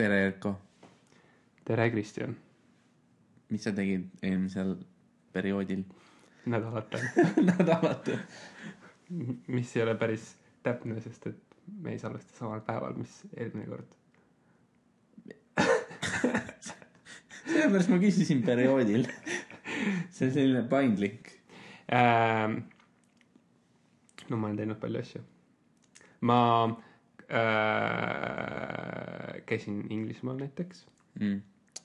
tere, Erko. tere, Kristjan. mis sa tegid eelmisel perioodil? nädalatel, nädalatel. mis ei ole päris täpne, sest et me ei salvesta samal päeval, mis eelmine kord. sellepärast ma küsisin perioodil. see on selline paindlik. ähm,. no ma olen teinud palju asju. ma äh, käisin Inglismaal näiteks mm..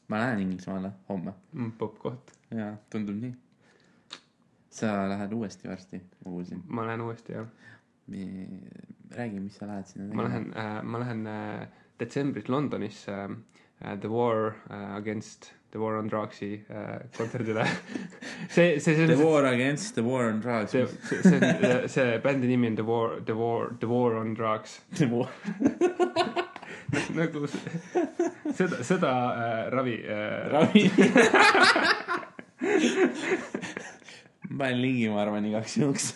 ma lähen Inglismaale homme. mm,, popp koht. jaa, tundub nii. sa lähed uuesti varsti, ma kuulsin. ma lähen uuesti jah, räägi, mis sa lähed sinna ma lähen äh,, ma lähen äh, detsembris Londonisse äh, The War äh, Against The War on Drugs'i äh, kontserdile. see, see, see The War Against the War on Drugs. see, see, see, see bändi nimi on The War, The War, The War on Drugs. The War. nagu seda, seda äh, ravi äh,. ravi. ma panen lingi, ma arvan, igaks juhuks.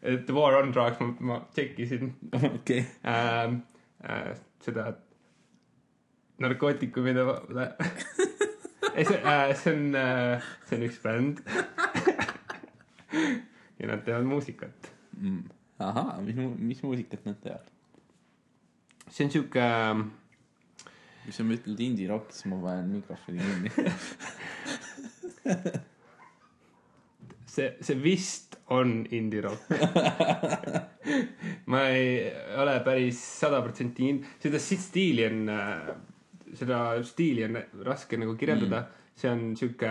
The War on Drugs, ma, ma tšekkisin okei. ähm, äh, seda narkootikumide. ei, see äh,, see on äh,, see on üks bänd. ja nad teevad muusikat. ahaa, mis, mis muusikat nad teevad? See on sihuke äh, kui sa ütled indie rock, siis ma panen mikrofoni kinni. see, see vist on indie rock. ma ei ole päris sada protsenti in-, seda stiili on, seda stiili on raske nagu kirjeldada mm.. see on sihuke,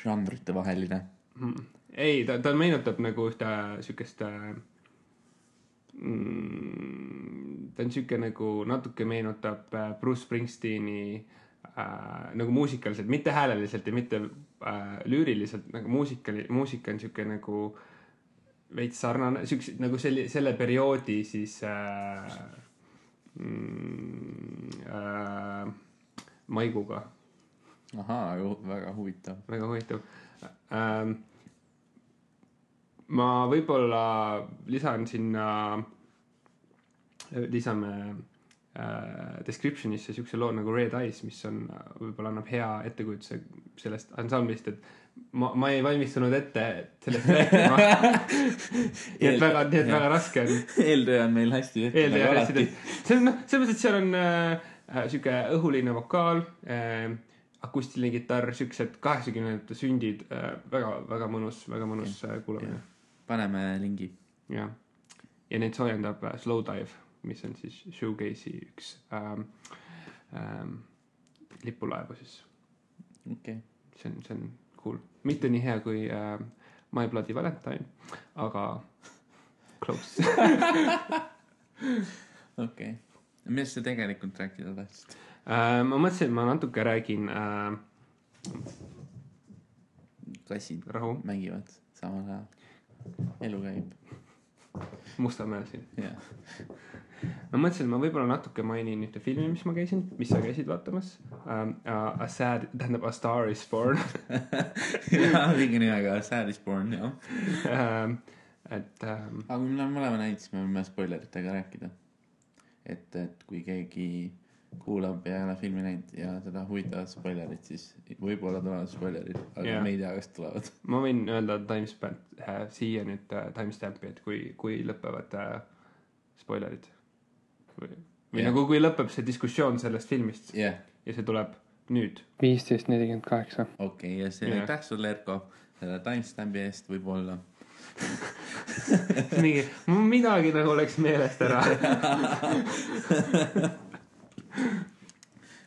žanrite vaheline. ei, ta, ta meenutab nagu ühte siukest mm,. ta on sihuke nagu natuke meenutab äh, Bruce Springsteeni äh, nagu muusikaliselt, mitte hääleliselt ja mitte äh, lüüriliselt nagu muusikali, muusika on sihuke nagu veits sarnane, siukse nagu selle, selle perioodi siis äh, mm, äh, maiguga, ahaa, väga huvitav. väga huvitav ähm,. Ma võib-olla lisan sinna, lisame äh, description'isse siukse loo nagu Red Eyes, mis on, võib-olla annab hea ettekujutuse sellest ansamblist, et ma, ma ei valmistunud ette sellest rääkima. nii et väga, nii et väga raske on eeltöö on meil hästi tehtud. eeltöö hästi tehtud. see on noh, selles mõttes, et seal on äh, sihuke õhuline vokaal äh,, akustiline kitarr, siuksed kaheksakümnendate sündid äh,, väga, väga mõnus, väga mõnus äh, kuulamine. Paneme lingi. jah, ja neid soojendab äh, Slow Dive, mis on siis Shoegaze'i üks ähm, ähm, lipulaevu siis. okei okay.. see on, see on cool, mitte nii hea kui äh, My Bloody Valentine, aga close okei okay.. millest sa tegelikult rääkida tahtsid? äh,. ma mõtlesin, et ma natuke räägin äh, kassid rahu mängivad samal ajal. Elu käib. Mustamäel siin. jah. ma mõtlesin, ma võib-olla natuke mainin ühte filmi, mis ma käisin, mis sa käisid vaatamas um,. Uh, a sad, tähendab A Star is Born õige nimega Sad is born, jah. um,. et um, aga me oleme mõlema näinud, siis me võime spoileritega rääkida. et, et kui keegi kuulab ja ei ole filmi näinud ja seda huvitavad spoilerid, siis võib-olla tulevad spoilerid, aga yeah. me ei tea, kas tulevad. ma võin öelda timestamp äh, siia nüüd äh, timestamp'i, et kui, kui lõpevad äh, spoilerid. või, või yeah. nagu, kui lõpeb see diskussioon sellest filmist yeah., ja see tuleb nüüd. viisteist nelikümmend kaheksa. okei okay,, ja see yeah. aitäh sulle, Erko, selle timestamp'i eest võib-olla. mingi, midagi nagu läks meelest ära.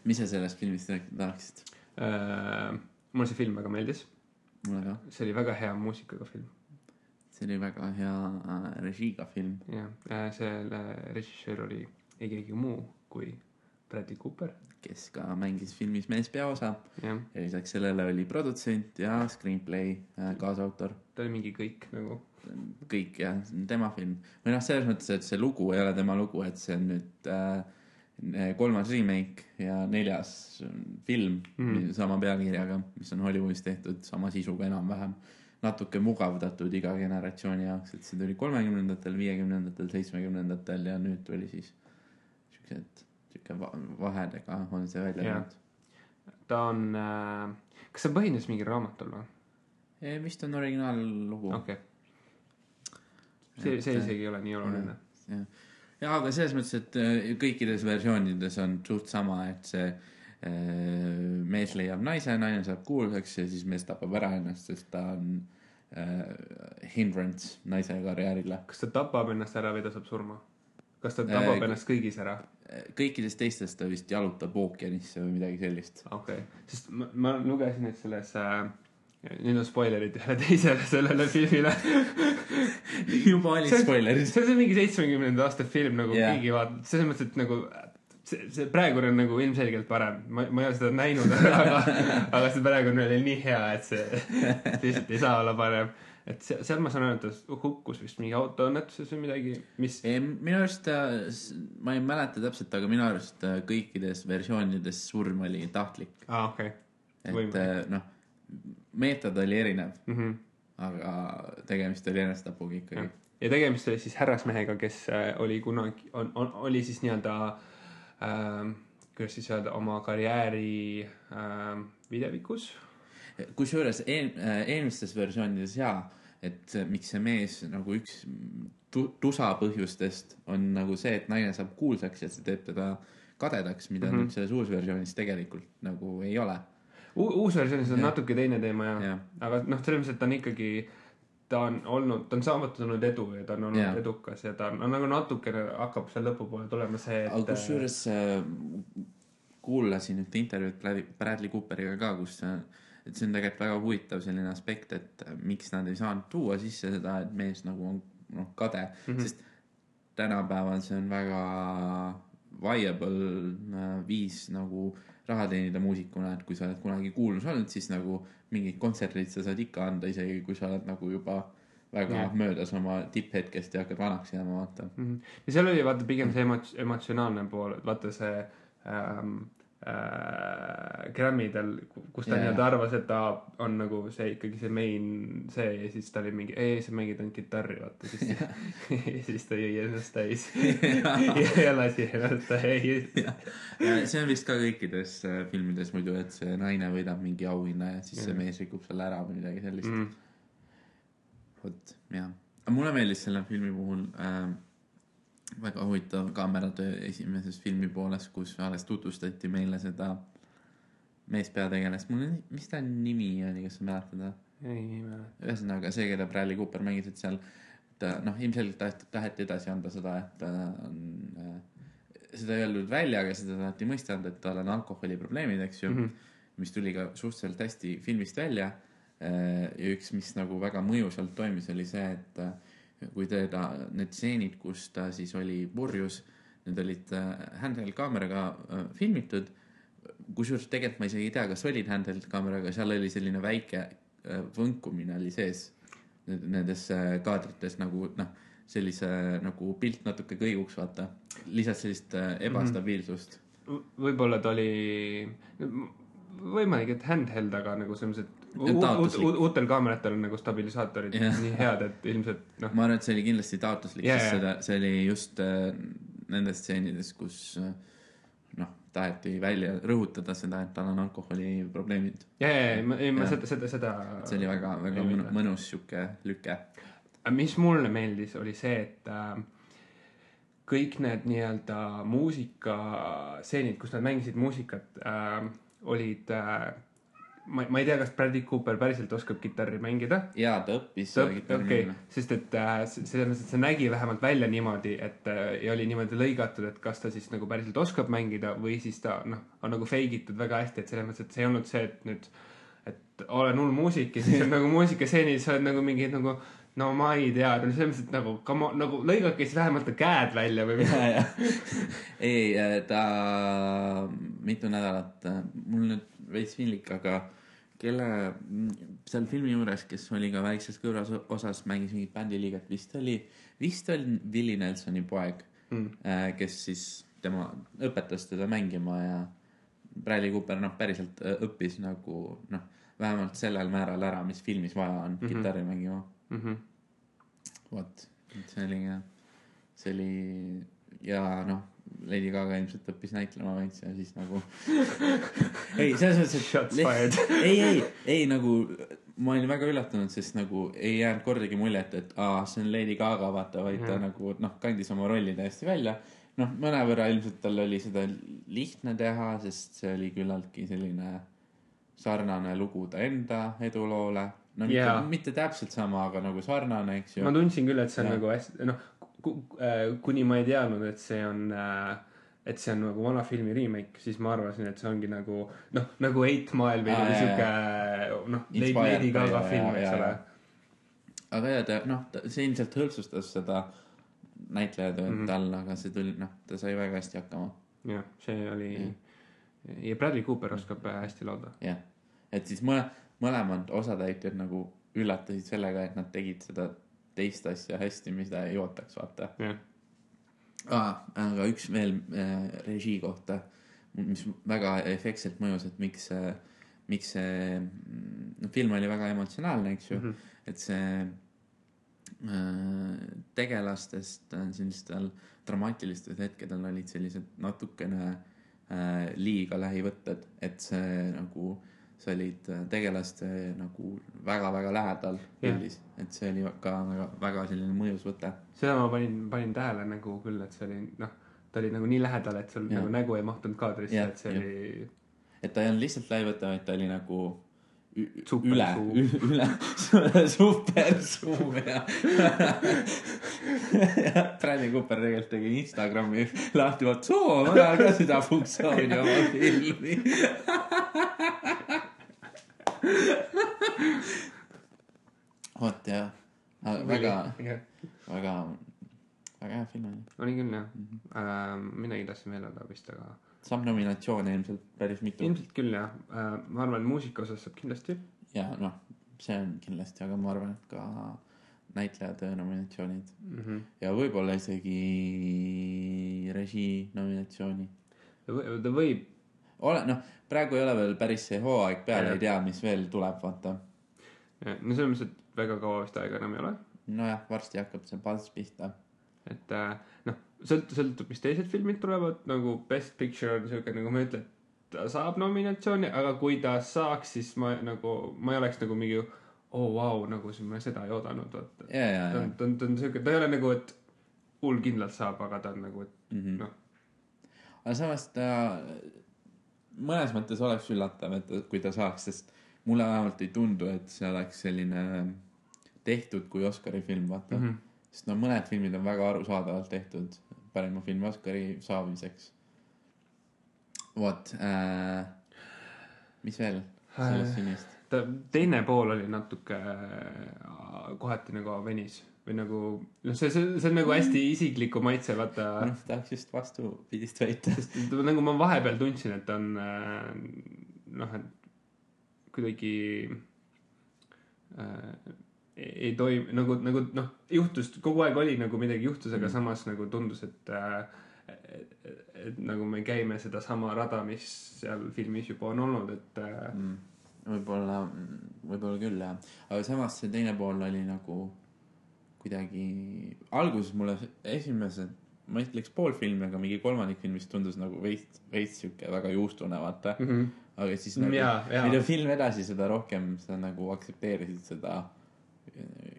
mis sa sellest filmist tahaksid? Äh, mulle see film väga meeldis, mulle ka. see oli väga hea muusikaga film see oli väga hea äh, režiiga film. jah, selle režissöör oli ei keegi muu kui Bradley Cooper, kes ka mängis filmis mees peaosa jah, ja lisaks sellele oli produtsent ja screenplay äh, kaasautor. ta oli mingi kõik nagu, kõik jah, see on tema film. või noh, selles mõttes, et see lugu ei ole tema lugu, et see on nüüd äh, kolmas remake ja neljas film mm. sama pealkirjaga, mis on Hollywoodis tehtud sama sisuga enam-vähem. natuke mugavdatud iga generatsiooni jaoks, et see tuli kolmekümnendatel, viiekümnendatel, seitsmekümnendatel ja nüüd tuli siis siuksed, sihuke va- vahedega on see välja tulnud. ta on äh,, kas see põhines mingil raamatul või? vist on originaallugu okei okay.. see, see isegi ei ole nii oluline. jah, ja aga selles mõttes, et äh, kõikides versioonides on suht sama, et see äh, mees leiab naise, naine saab kuulsaks ja siis mees tapab ära ennast, sest ta on äh, hindrance naise karjäärile. kas ta tapab ennast ära või ta saab surma? kas ta tapab Äh, ennast kõigis ära? kõikides teistes ta vist jalutab ookeanisse või midagi sellist. okei okay., sest ma, ma lugesin, et selles äh,, nüüd on spoilerid ühele teisele sellele filmile. juba olid spoilerid. see on mingi seitsmekümnenda aasta film nagu yeah. keegi vaatab, selles mõttes, et nagu see, see praegune on nagu ilmselgelt parem, ma, ma ei ole seda näinud, aga, aga see praegune oli nii hea, et see lihtsalt ei saa olla parem. et seal, seal ma saan aru, et ta hukkus vist mingi autoõnnetuses või midagi, mis minu arust ta, ma ei mäleta täpselt, aga minu arust ta kõikides versioonides surm oli tahtlik. aa ah,, okei et Võimalik. äh, noh, meetod oli erinev, mm. -hmm. aga tegemist oli enesetapuga ikkagi. ja tegemist oli siis härrasmehega, kes äh, oli kunagi, on, on, oli siis nii-öelda ähm,, kuidas siis öelda, oma karjääri ähm, videvikus. kusjuures eel, äh, eelmistes versioonides jaa, et miks see mees nagu üks tu, tusa põhjustest on nagu see, et naine saab kuulsaks ja see teeb teda kadedaks, mida mm. -hmm. nüüd selles uusversioonis tegelikult nagu ei ole. Uus versioonis on Jah. natuke teine teema ja, Jah. aga noh, selles mõttes, et ta on ikkagi, ta on olnud, ta on saavutanud edu ja ta on olnud ja. edukas ja ta on, on nagu natukene hakkab seal lõpupoole tulema see, et. aga kusjuures äh, kuulasin ühte intervjuud Bradley, Cooperiga ka, kus äh, et see on tegelikult väga huvitav selline aspekt, et äh, miks nad ei saanud tuua sisse seda, et mees nagu on noh kade mm. -hmm. sest tänapäeval see on väga viable äh, viis nagu raha teenida muusikuna, et kui sa oled kunagi kuulus olnud, siis nagu mingid kontserdid sa saad ikka anda, isegi kui sa oled nagu juba väga yeah. möödas oma tipphetkest ja hakkad vanaks jääma, vaata. Mhm. ja seal oli vaata pigem see emots-, emotsionaalne pool, et vaata see ähm, äh, Grammidel, kus ta yeah. nii-öelda arvas, et ta on nagu see ikkagi see main see ja siis ta oli mingi, ei, sa mängid ainult kitarri, vaata siis ja siis ta jõi ennast täis ja lasi ennast täis. ja see on vist ka kõikides äh, filmides muidu, et see naine võidab mingi auhinna ja siis see Jah. mees rikub selle ära või midagi sellist mm.. Vot, jah. mulle meeldis selle filmi puhul äh, väga huvitav kaameratöö esimeses filmi pooles, kus alles tutvustati meile seda meespeategelast. mul, mis ta nimi oli, kas sa mäletad või? ei, mäleta. ühesõnaga see, keda Bradley Cooper mängis, et seal ta noh, ilmselgelt taheti, taheti edasi anda seda, et ta on äh,, seda ei öeldud välja, aga seda taheti mõista anda, et tal on alkoholiprobleemid, eks ju mm. -hmm. mis tuli ka suhteliselt hästi filmist välja. ja üks, mis nagu väga mõjusalt toimis, oli see, et äh, kui teda, need stseenid, kus ta siis oli purjus, need olid äh, handheld kaameraga äh, filmitud. kusjuures tegelikult ma isegi ei tea, kas olid handheld kaameraga, seal oli selline väike äh, võnkumine oli sees nendes kaadrites nagu noh, sellise nagu pilt natuke kõiguks, vaata. lisaks sellist äh, ebastabiilsust mm. võib-olla ta oli, võimalik, et handheld, aga nagu selles mõttes, et uutel kaameratel on nagu stabilisaatorid Jah. nii head, et ilmselt noh, ma arvan, et see oli kindlasti taotluslik yeah,, sest seda, see oli just äh, nendes stseenides, kus äh, noh, taheti välja rõhutada seda, et tal on alkoholiprobleemid. ja, ja, ja, ei ma seda, seda, seda. see oli väga, väga Ei mõnu, mitte. mõnus sihuke lüke. mis mulle meeldis, oli see, et äh, kõik need nii-öelda muusikastseenid, kus nad mängisid muusikat äh,, olid äh,, ma, ma ei tea, kas Bradley Cooper päriselt oskab kitarri mängida ja ta õppis Ta- seda kitarri okei mängima., sest et äh, selles mõttes, et see nägi vähemalt välja niimoodi, et äh, ja oli niimoodi lõigatud, et kas ta siis nagu päriselt oskab mängida või siis ta noh, on nagu fake itud väga hästi, et selles mõttes, et see ei olnud see, et nüüd, et olen hull muusik ja siis on nagu muusikastseenis sa oled nagu mingi nagu no ma ei tea, selles mõttes, et nagu nagu lõigake siis vähemalt käed välja või midagi. ei, ta mitu nädalat, mul nüüd veits piinlik, aga kelle seal filmi juures, kes oli ka väikses kõrvas osas, mängis mingit bändiliiget, vist oli, vist oli Willie Nelsoni poeg Mm. mm., kes siis tema õpetas teda mängima ja Bradley Cooper noh, päriselt äh, õppis nagu noh, vähemalt sellel määral ära, mis filmis vaja on mm -hmm. kitarri mängima. Mhm. vot, see oli, see oli ja noh, Lady Gaga ilmselt õppis näitlema veits ja siis nagu ei, selles mõttes, Shots et fired. ei, ei, ei nagu ma olin väga üllatunud, sest nagu ei jäänud kordagi muljet, et aa, see on Lady Gaga, vaata, vaid ta Jah. nagu noh, kandis oma rolli täiesti välja. noh, mõnevõrra ilmselt tal oli seda lihtne teha, sest see oli küllaltki selline sarnane lugu ta enda eduloole. no mitte Jaa. mitte täpselt sama, aga nagu sarnane, eks ju ma. tundsin küll, et see on Jah. nagu hästi, noh, kuni ma ei teadnud, et see on äh, et see on nagu vana filmi remake, siis ma arvasin, et see ongi nagu noh, nagu Eight Mile või nagu jaa, siuke noh, Lady Gaga film, eks ole. aga ja ta noh, see ilmselt hõltsustas seda näitlejatööd mm. -hmm. tal, aga see tuli, noh, ta sai väga hästi hakkama. jah, see oli Jah. ja Bradley Cooper oskab äh, hästi laulda. jah, et siis mõle-, mõlemad osatäitjad nagu üllatasid sellega, et nad tegid seda teist asja hästi, mida ei ootaks, vaata jah, ah,. aga üks veel äh, režii kohta, mis väga efektselt mõjus, et miks see, miks see mm, film oli väga emotsionaalne, eks ju mm. -hmm. et see äh, tegelastest äh, sellistel dramaatilistel hetkedel olid sellised natukene äh, liiga lähivõtted, et see nagu, sa olid äh, tegelaste nagu väga-väga lähedal pildis, et see oli ka väga, väga selline mõjus võte seda ma panin, panin tähele nagu küll, et see oli noh, ta oli nagu nii lähedal, et sul Jah. nagu nägu ei mahtunud kaadrisse, et see jah. oli et ta ei olnud lihtsalt lähivõte, vaid ta oli nagu üle üle, super zoom ja. Bradley Cooper tegelikult tegi Instagrami lahti, vot soo, ma tahan ka seda funktsiooni oma filmi. vot jah, väga, väga, väga hea film oli. oli küll jah Mhm. äh,. midagi tahtsin veel öelda vist, aga saab nominatsioone ilmselt päris mitu ilmselt küll jah äh,. ma arvan, muusika osas saab kindlasti. ja noh, see on kindlasti, aga ma arvan, et ka näitlejatöö nominatsioonid Mm -hmm. ja võib-olla isegi režii nominatsiooni. ta võib, ole, noh, praegu ei ole veel päris see hooaeg peal, ei tea, mis veel tuleb, vaata. no selles mõttes, et väga kaua vist aega enam ei ole. nojah, varsti hakkab see buzz pihta. et äh, noh, sõlt-, sõltub, mis teised filmid tulevad, nagu Best Picture on siuke nagu ma ei ütle, et ta saab nominatsiooni, aga kui ta saaks, siis ma nagu, ma ei oleks nagu mingi oo oh, vau wow,, nagu ma seda ei oodanud, vaata. ja, ja, ta on, ta on, ta on siuke, ta ei ole nagu, et hull kindlalt saab, aga ta on nagu, et mm. -hmm. noh, aga samas ta mõnes mõttes oleks üllatav, et kui ta saaks, sest mulle vähemalt ei tundu, et see oleks selline tehtud kui Oscari film, vaata mm. -hmm. sest no mõned filmid on väga arusaadavalt tehtud parima filmi Oscari saamiseks. vot äh,, mis veel sellest Äh, filmist? Ta teine pool oli natuke äh, kohati nagu venis või nagu noh, see, see, see on nagu hästi isikliku maitse, vaata noh, tahaks just vastupidist väita. sest nagu ma vahepeal tundsin, et on äh, noh, et kuidagi äh, ei ei toimi nagu, nagu noh, juhtus, kogu aeg oli nagu midagi juhtus, aga Mm. samas nagu tundus, et äh, et, et, et nagu me käime sedasama rada, mis seal filmis juba on olnud, et äh, Mm. võib-olla, võib-olla küll jah, aga samas see teine pool oli nagu kuidagi, alguses mulle esimesed, ma ütleks pool filmi, aga mingi kolmandik filmist tundus nagu veits, veits sihuke väga juustune, vaata. mm -hmm. aga siis nagu, mida film edasi, seda rohkem sa nagu aktsepteerisid seda.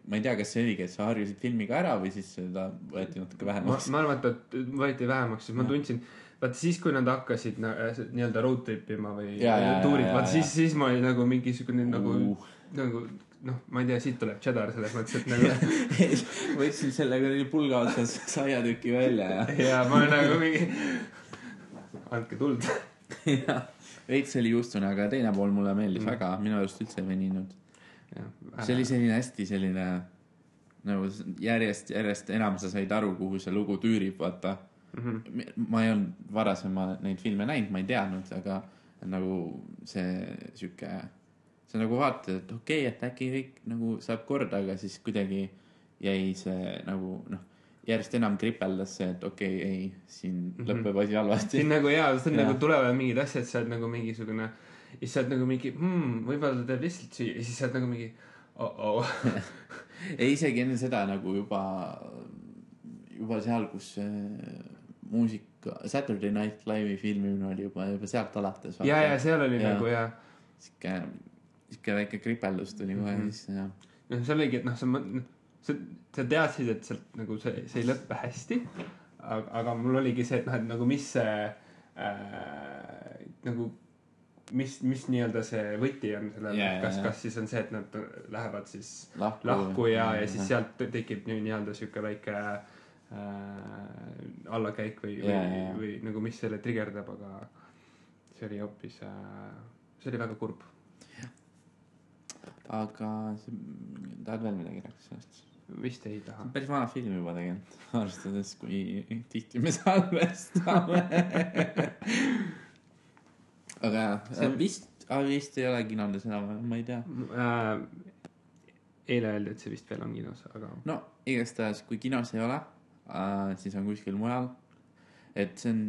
ma ei tea, kas see oligi, et sa harjusid filmiga ära või siis seda võeti natuke ma, vähemaks. ma arvan, et võeti vähemaks, sest ma tundsin, vaata siis, kui nad hakkasid na- nii-öelda road trip ima või tuurid, jaa, siis, siis ma olin nagu mingisugune nagu Uh. nagu noh, ma ei tea, siit tuleb cheddar selles mõttes, et nagu võtsin selle kuradi pulga otsas saiatüki välja ja ja ma olen nagu mingi, andke tuld. jah, veits oli juustune, aga teine pool mulle meeldis Mm. väga, minu arust üldse ei veninud. see oli selline hästi selline nagu järjest, järjest enam sa said aru, kuhu see lugu tüürib, vaata. Mhm. ma ei olnud varasema neid filme näinud, ma ei teadnud, aga nagu see sihuke, sa nagu vaatad, et okei okay,, et äkki kõik nagu saab korda, aga siis kuidagi jäi see nagu noh, järjest enam kripeldas see, et okei okay,, ei, siin mm. -hmm. lõpeb asi halvasti siin. nagu jaa, see on Jaa. nagu tulevad mingid asjad, sa oled nagu mingisugune ja siis sa oled nagu mingi hmm,, võib-olla ta teeb lihtsalt süüa ja siis sa oled nagu mingi oh-oh. ei, isegi enne seda nagu juba, juba seal, kus muusika, Saturday Night Live'i filmimine oli juba, juba sealt alates. ja, ja seal oli Jaa. nagu ja, sihuke, sihuke väike kripeldus tuli kohe Mhm. sisse ja noh, see oligi, et noh, sa sa, sa teadsid, et sealt nagu see, see ei lõppe hästi. aga, aga mul oligi see, et noh, et nagu mis see äh, nagu, mis, mis nii-öelda see võti on sellel yeah,, kas jaa,, kas siis on see, et nad lähevad siis lahku. lahku ja, ja siis sealt tekib nii-öelda sihuke väike äh, allakäik või, või või nagu mis selle trigerdab, aga see oli hoopis äh,, see oli väga kurb. aga see, tahad veel midagi rääkida sellest? vist ei taha. päris vana film juba tegelikult, arvestades, kui tihti me salvestame. aga See- see... vist, vist ei ole kinodes enam, ma ei tea. äh,. eile öeldi, et see vist veel on kinos, aga no igastahes, kui kinos ei ole äh,, siis on kuskil mujal. et see on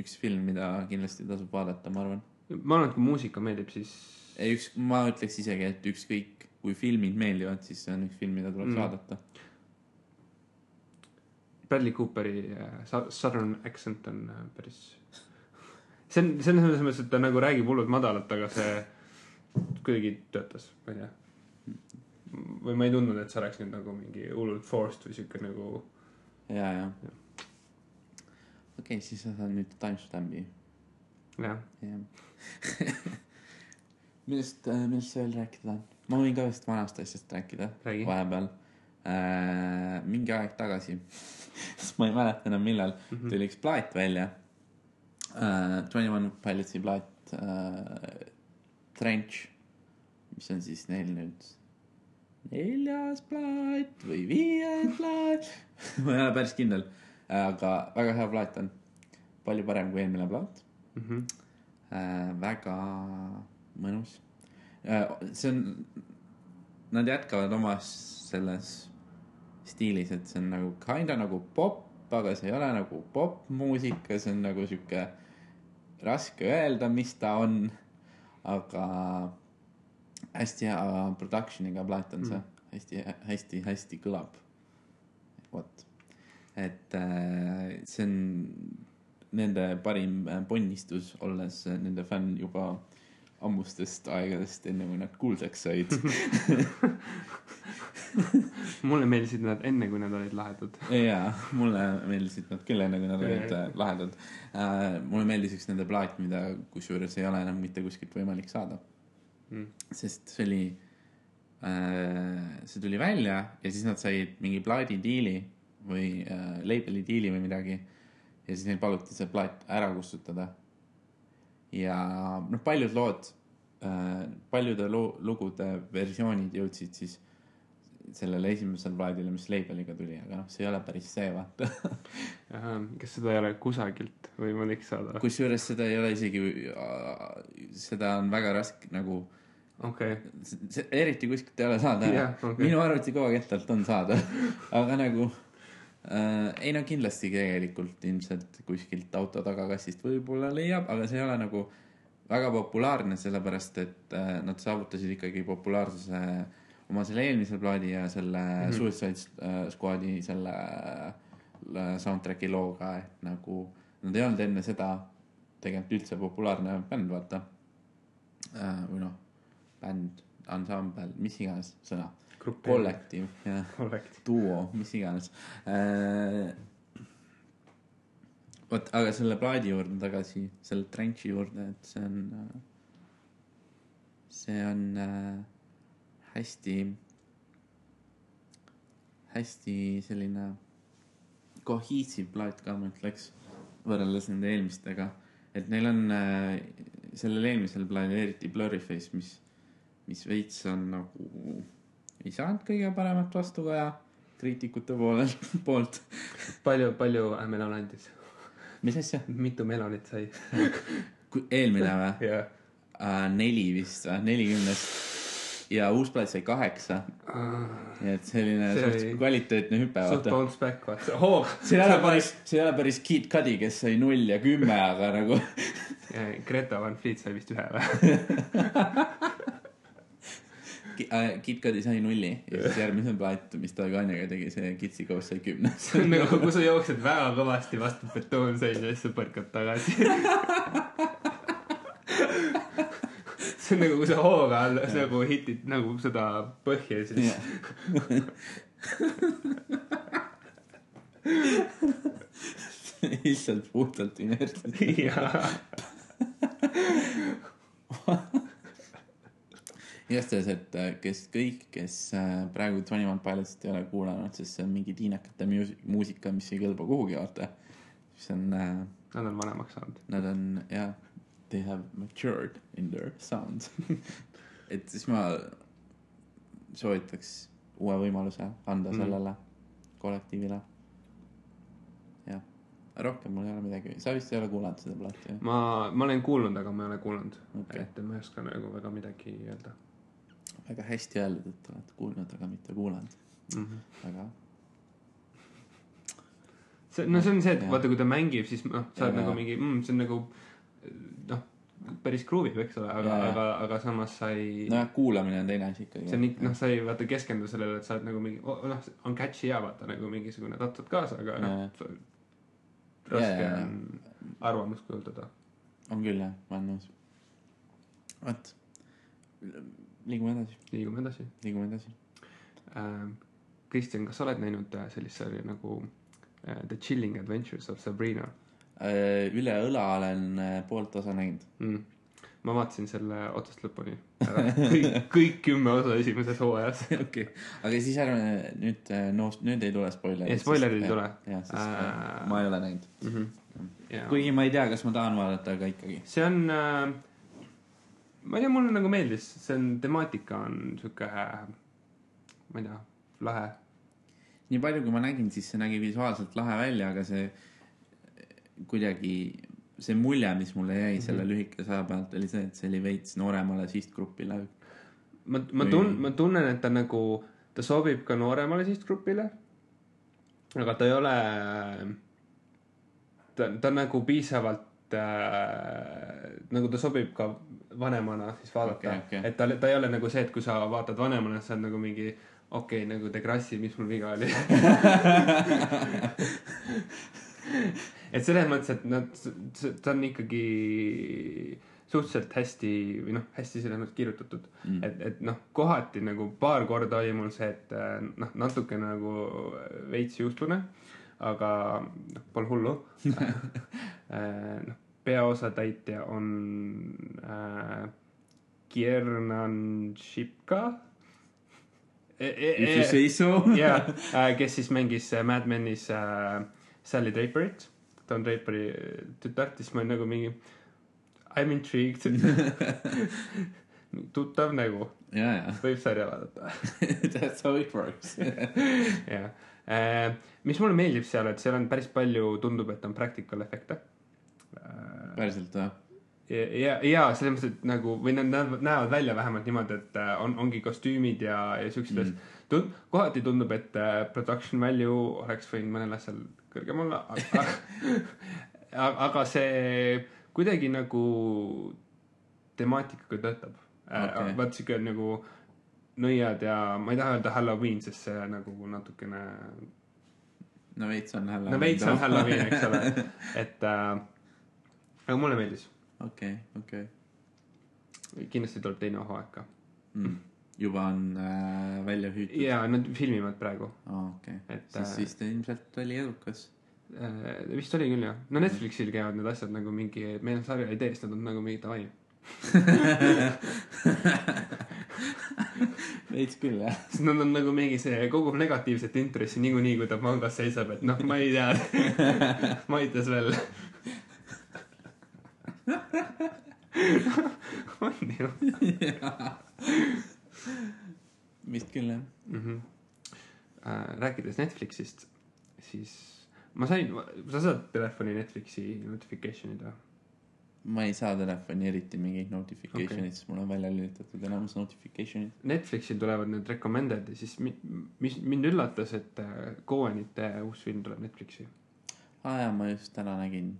üks film, mida kindlasti tasub vaadata, ma arvan. ma arvan, et kui muusika meeldib, siis ei, üks, ma ütleks isegi, et ükskõik, kui filmid meeldivad, siis see on üks film, mida tuleks Mm. mm. vaadata. Bradley Cooperi äh, Sou- Southern accent on äh, päris. see on, see on selles mõttes, et ta nagu räägib hullult madalat, aga see kuidagi töötas, ma ei tea. või ma ei tundnud, et see oleks nüüd nagu mingi hullult forced või sihuke nagu. ja, ja. okei okay,, siis sa saad nüüd timestamp'i. jah, jah. millest, millest sa veel rääkida tahad? ma võin ka ühest vanast asjast rääkida Räägi. vahepeal äh,. mingi aeg tagasi, sest ma ei mäleta enam, millal mm, -hmm. tuli üks plaat välja äh,. Twenty One Pilotsi plaat äh,, Trench, mis on siis neil nüüd neljas plaat või viies plaat ma ei ole päris kindel, aga väga hea plaat on. palju parem kui eelmine plaat Mhm. äh,. väga mõnus äh,. see on, nad jätkavad omas selles stiilis, et see on nagu kinda nagu pop, aga see ei ole nagu popmuusika, see on nagu sihuke raske öelda, mis ta on. aga hästi hea production'iga plaat on see mm., hästi, hästi, hästi kõlab. vot, et äh, see on nende parim äh, ponnistus, olles nende fänn juba ammustest aegadest, enne kui nad kuulsaks said. mulle meeldisid nad enne, kui nad olid lahedad. jaa, mulle meeldisid nad küll enne, kui nad olid äh, lahedad äh,. mulle meeldis üks nende plaat, mida kusjuures ei ole enam mitte kuskilt võimalik saada Mm. sest see oli äh,, see tuli välja ja siis nad said mingi plaadidiili või äh, label'i diili või midagi. ja siis neil paluti see plaat ära kustutada. ja noh, paljud lood äh,, paljude lugude versioonid jõudsid siis sellele esimesele plaadile, mis label'iga tuli, aga noh, see ei ole päris see, vaata. kas seda ei ole kusagilt võimalik saada? kusjuures seda ei ole isegi, seda on väga raske nagu see eriti kuskilt ei ole saada yeah, okay. minu arvutikogaketalt on saada aga nagu äh, ei no kindlasti tegelikult ilmselt kuskilt auto tagakassist võib-olla leiab aga see ei ole nagu väga populaarne sellepärast et äh, nad saavutasid ikkagi populaarsuse oma selle eelmise plaadi ja selle mm. -hmm. Suicide äh, Squad'i selle äh, soundtrack'i looga et nagu nad ei olnud enne seda tegelikult üldse populaarne bänd vaata äh, või noh bänd ansambel mis iganes sõna kollektiiv jah kollektiiv. duo, mis iganes vot, aga selle plaadi juurde tagasi, selle trench'i juurde, et see on see on äh, hästi, hästi selline cohesive plaat ka, ma ütleks, võrreldes nende eelmistega. et neil on äh, sellel eelmisel plaanil eriti Blurryface, mis, mis veits on nagu, ei saanud kõige paremat vastukaja kriitikute poolelt, poolt. palju, palju äh, melon andis? mis asja? mitu melonit sai? eelmine või? jah. neli vist või, nelikümnest. Ja uus plaat sai kaheksa, nii et selline See suht oli- kvaliteetne hüpe, suht bounce back, vaata. oo, see ei ole päris, see ei ole päris Kid Cudi, kes sai null ja kümme, aga nagu Greta Van Fleet sai vist ühe või? KitKati sai nulli ja siis järgmine plaat, mis ta Kanyaga tegi, see Kitsi koos sai kümne. see on nagu, kui sa jooksed väga kõvasti vastu betoonseina ja siis sa põrkad tagasi. See on nagu, kui sa hooga all nagu hitid nagu seda põhja ja siis lihtsalt puhtalt inertselt. jaa. igastahes, et äh, kes kõik, kes äh, praegu Twenty One Pilotsit ei ole kuulanud, sest see on mingi tiinekate muus- muusika, mis ei kõlba kuhugi, vaata. mis on äh,, Nad on vanemaks saanud. nad on jah, they have matured in their sound. et siis ma soovitaks uue võimaluse anda Mm. sellele kollektiivile. jah, rohkem mul ei ole midagi, sa vist ei ole kuulanud seda plaati ju? ma, ma olen kuulnud, aga ma ei ole kuulnud Okei. et ma ei oska nagu väga midagi öelda väga hästi öeldud, et oled kuulnud, aga mitte kuulanud, mm. -hmm. aga see, no see on see, et Jah. vaata, kui ta mängib, siis noh, sa oled nagu mingi mm,, see on nagu noh, päris kruuvib, eks ole, aga aga, aga samas sa ei nojah, kuulamine on teine asi ikkagi. see on ikka, noh, sa ei vaata keskendu sellele, et sa oled nagu mingi, noh, on catchy ja vaata nagu mingisugune tatsud kaasa, aga noh raske on arvamust kujundada. on küll jah, ma olen nõus. vot, liigume edasi, liigume edasi liigume edasi. äh,. Kristjan, kas sa oled näinud äh, sellist sarja nagu äh, The Chilling Adventures of Sabrina üle õla olen äh, poolt osa näinud. mm.? ma vaatasin selle otsast lõpuni kõik, kõik kümme osa esimeses hooajas. okei, aga siis ärme nüüd, no nüüd ei tule spoilerid. Ei, spoilerid ei tule. jah, sest äh, Äh, ma ei ole näinud. mm. -hmm. ja. kuigi ma ei tea, kas ma tahan vaadata, aga ikkagi. see on äh,, ma ei tea, mulle nagu meeldis, see on, temaatika on sihuke, ma ei tea, lahe. nii palju, kui ma nägin, siis see nägi visuaalselt lahe välja, aga see kuidagi, see mulje, mis mulle jäi Mhm. selle lühikese aja pealt, oli see, et see oli veits nooremale sihtgrupile. ma, ma tun-, ma tunnen, et ta nagu, ta sobib ka nooremale sihtgrupile. aga ta ei ole, ta, ta nagu piisavalt äh,, nagu ta sobib ka vanemana siis vaadata Okei, okei. et ta, ta ei ole nagu see, et kui sa vaatad vanemana, sa oled nagu mingi okei okay,, nagu Degrassi, mis mul viga oli et selles mõttes, et nad, ta on ikkagi suhteliselt hästi või noh, hästi selles mõttes kirjutatud mm.. et, et noh, kohati nagu paar korda oli mul see, et äh, noh, natuke nagu veits juustune, aga noh, pole hullu Äh, noh, peaosatäitja on äh, Kiernan Shipka e. If you say so. jaa, kes siis mängis äh, Mad Menis äh, Sally Draperit, Don Draperi äh, tütart, siis ma olin nagu mingi I m intrigued. tuttav nägu, võib sarja vaadata. that's how it works. jah, mis mulle meeldib seal, et seal on päris palju, tundub, et on practical efekte. päriselt või? ja, ja, ja selles mõttes, et nagu või nad näevad, välja vähemalt niimoodi, et äh, on, ongi kostüümid ja, ja siuksed asjad mm.. Tund-, kohati tundub, et äh, production value oleks võinud mõnel asjal kõrgem olla, aga, aga see kuidagi nagu temaatikaga töötab okay.. vaat siuke nagu nõiad ja ma ei taha öelda Halloween, sest see nagu natukene, no veits on Halloween. no veits on Halloween, eks ole, et äh, aga mulle meeldis, okei, okei. kindlasti tuleb teine hooaeg ka. Mm. Juba on äh, välja hüütud. ja nad filmivad praegu, aa, okei. et siis, siis ta ilmselt oli edukas. äh, vist oli küll jah, no Netflixil käivad need asjad nagu mingi, meil on sarja idee, siis nad on nagu mingi davai. veits küll jah. sest nad on nagu mingi see kogub negatiivset intressi niikuinii, kui ta pangas seisab, et noh, ma ei tea, ma aitas veel. on ju vist küll jah. mm. -hmm. Äh, rääkides Netflixist, siis ma sain, sa saad telefoni Netflixi notification'id või? ma ei saa telefoni eriti mingeid notification'id okay., sest mul on välja lülitatud enamus notification'id. Netflixil tulevad need recommended ja siis mi- mis mind üllatas, et äh, Coenite uus film tuleb Netflixi. aa jaa, ma just täna nägin.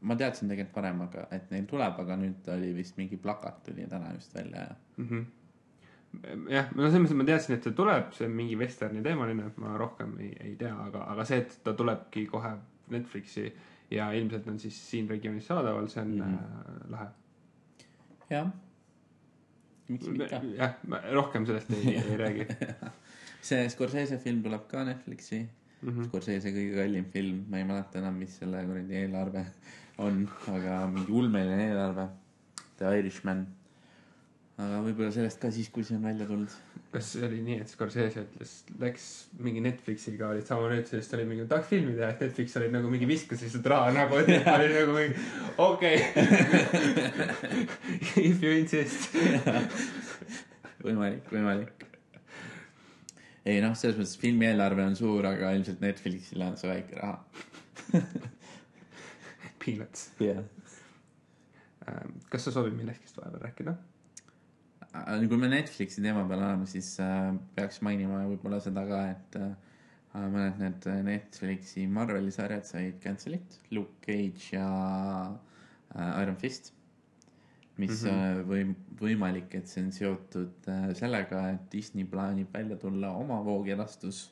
ma teadsin tegelikult varem, aga et neil tuleb, aga nüüd oli vist mingi plakat tuli täna just välja ja mm. -hmm. jah, no selles mõttes ma teadsin, et see tuleb, see on mingi vesterni teemaline, ma rohkem ei, ei tea, aga, aga see, et ta tulebki kohe Netflixi ja ilmselt on siis siin regioonis saadaval, see on mm. -hmm. lahe. jah. miks mitte. jah, rohkem sellest ei, ei räägi see Scorsese film tuleb ka Netflixi mm. -hmm. Scorsese kõige kallim film, ma ei mäleta enam, mis selle kuradi eelarve on, aga mingi ulmeline eelarve. The Irishman. Aga võib-olla sellest ka siis, kui see on välja tulnud. kas see oli nii, et Scorsese ütles, läks mingi Netflixiga olid sama nüüd, sest oli mingi, tahaks filmi teha, et Netflix oli nagu mingi viskas lihtsalt raha nägu, et oli nagu mingi okei If you insist. võimalik, võimalik. ei noh, selles mõttes filmi eelarve on suur, aga ilmselt Netflixile on see väike raha. Peanuts. jah. kas sa soovid millestki vahepeal rääkida? Kui me Netflixi teema peal oleme, siis äh, peaks mainima võib-olla seda ka, et äh, mõned need Netflixi Marveli sarjad said cancel'it, Luke Cage ja äh, Iron Fist. mis mm. -hmm. või võimalik, et see on seotud äh, sellega, et Disney plaanib välja tulla oma voogedastus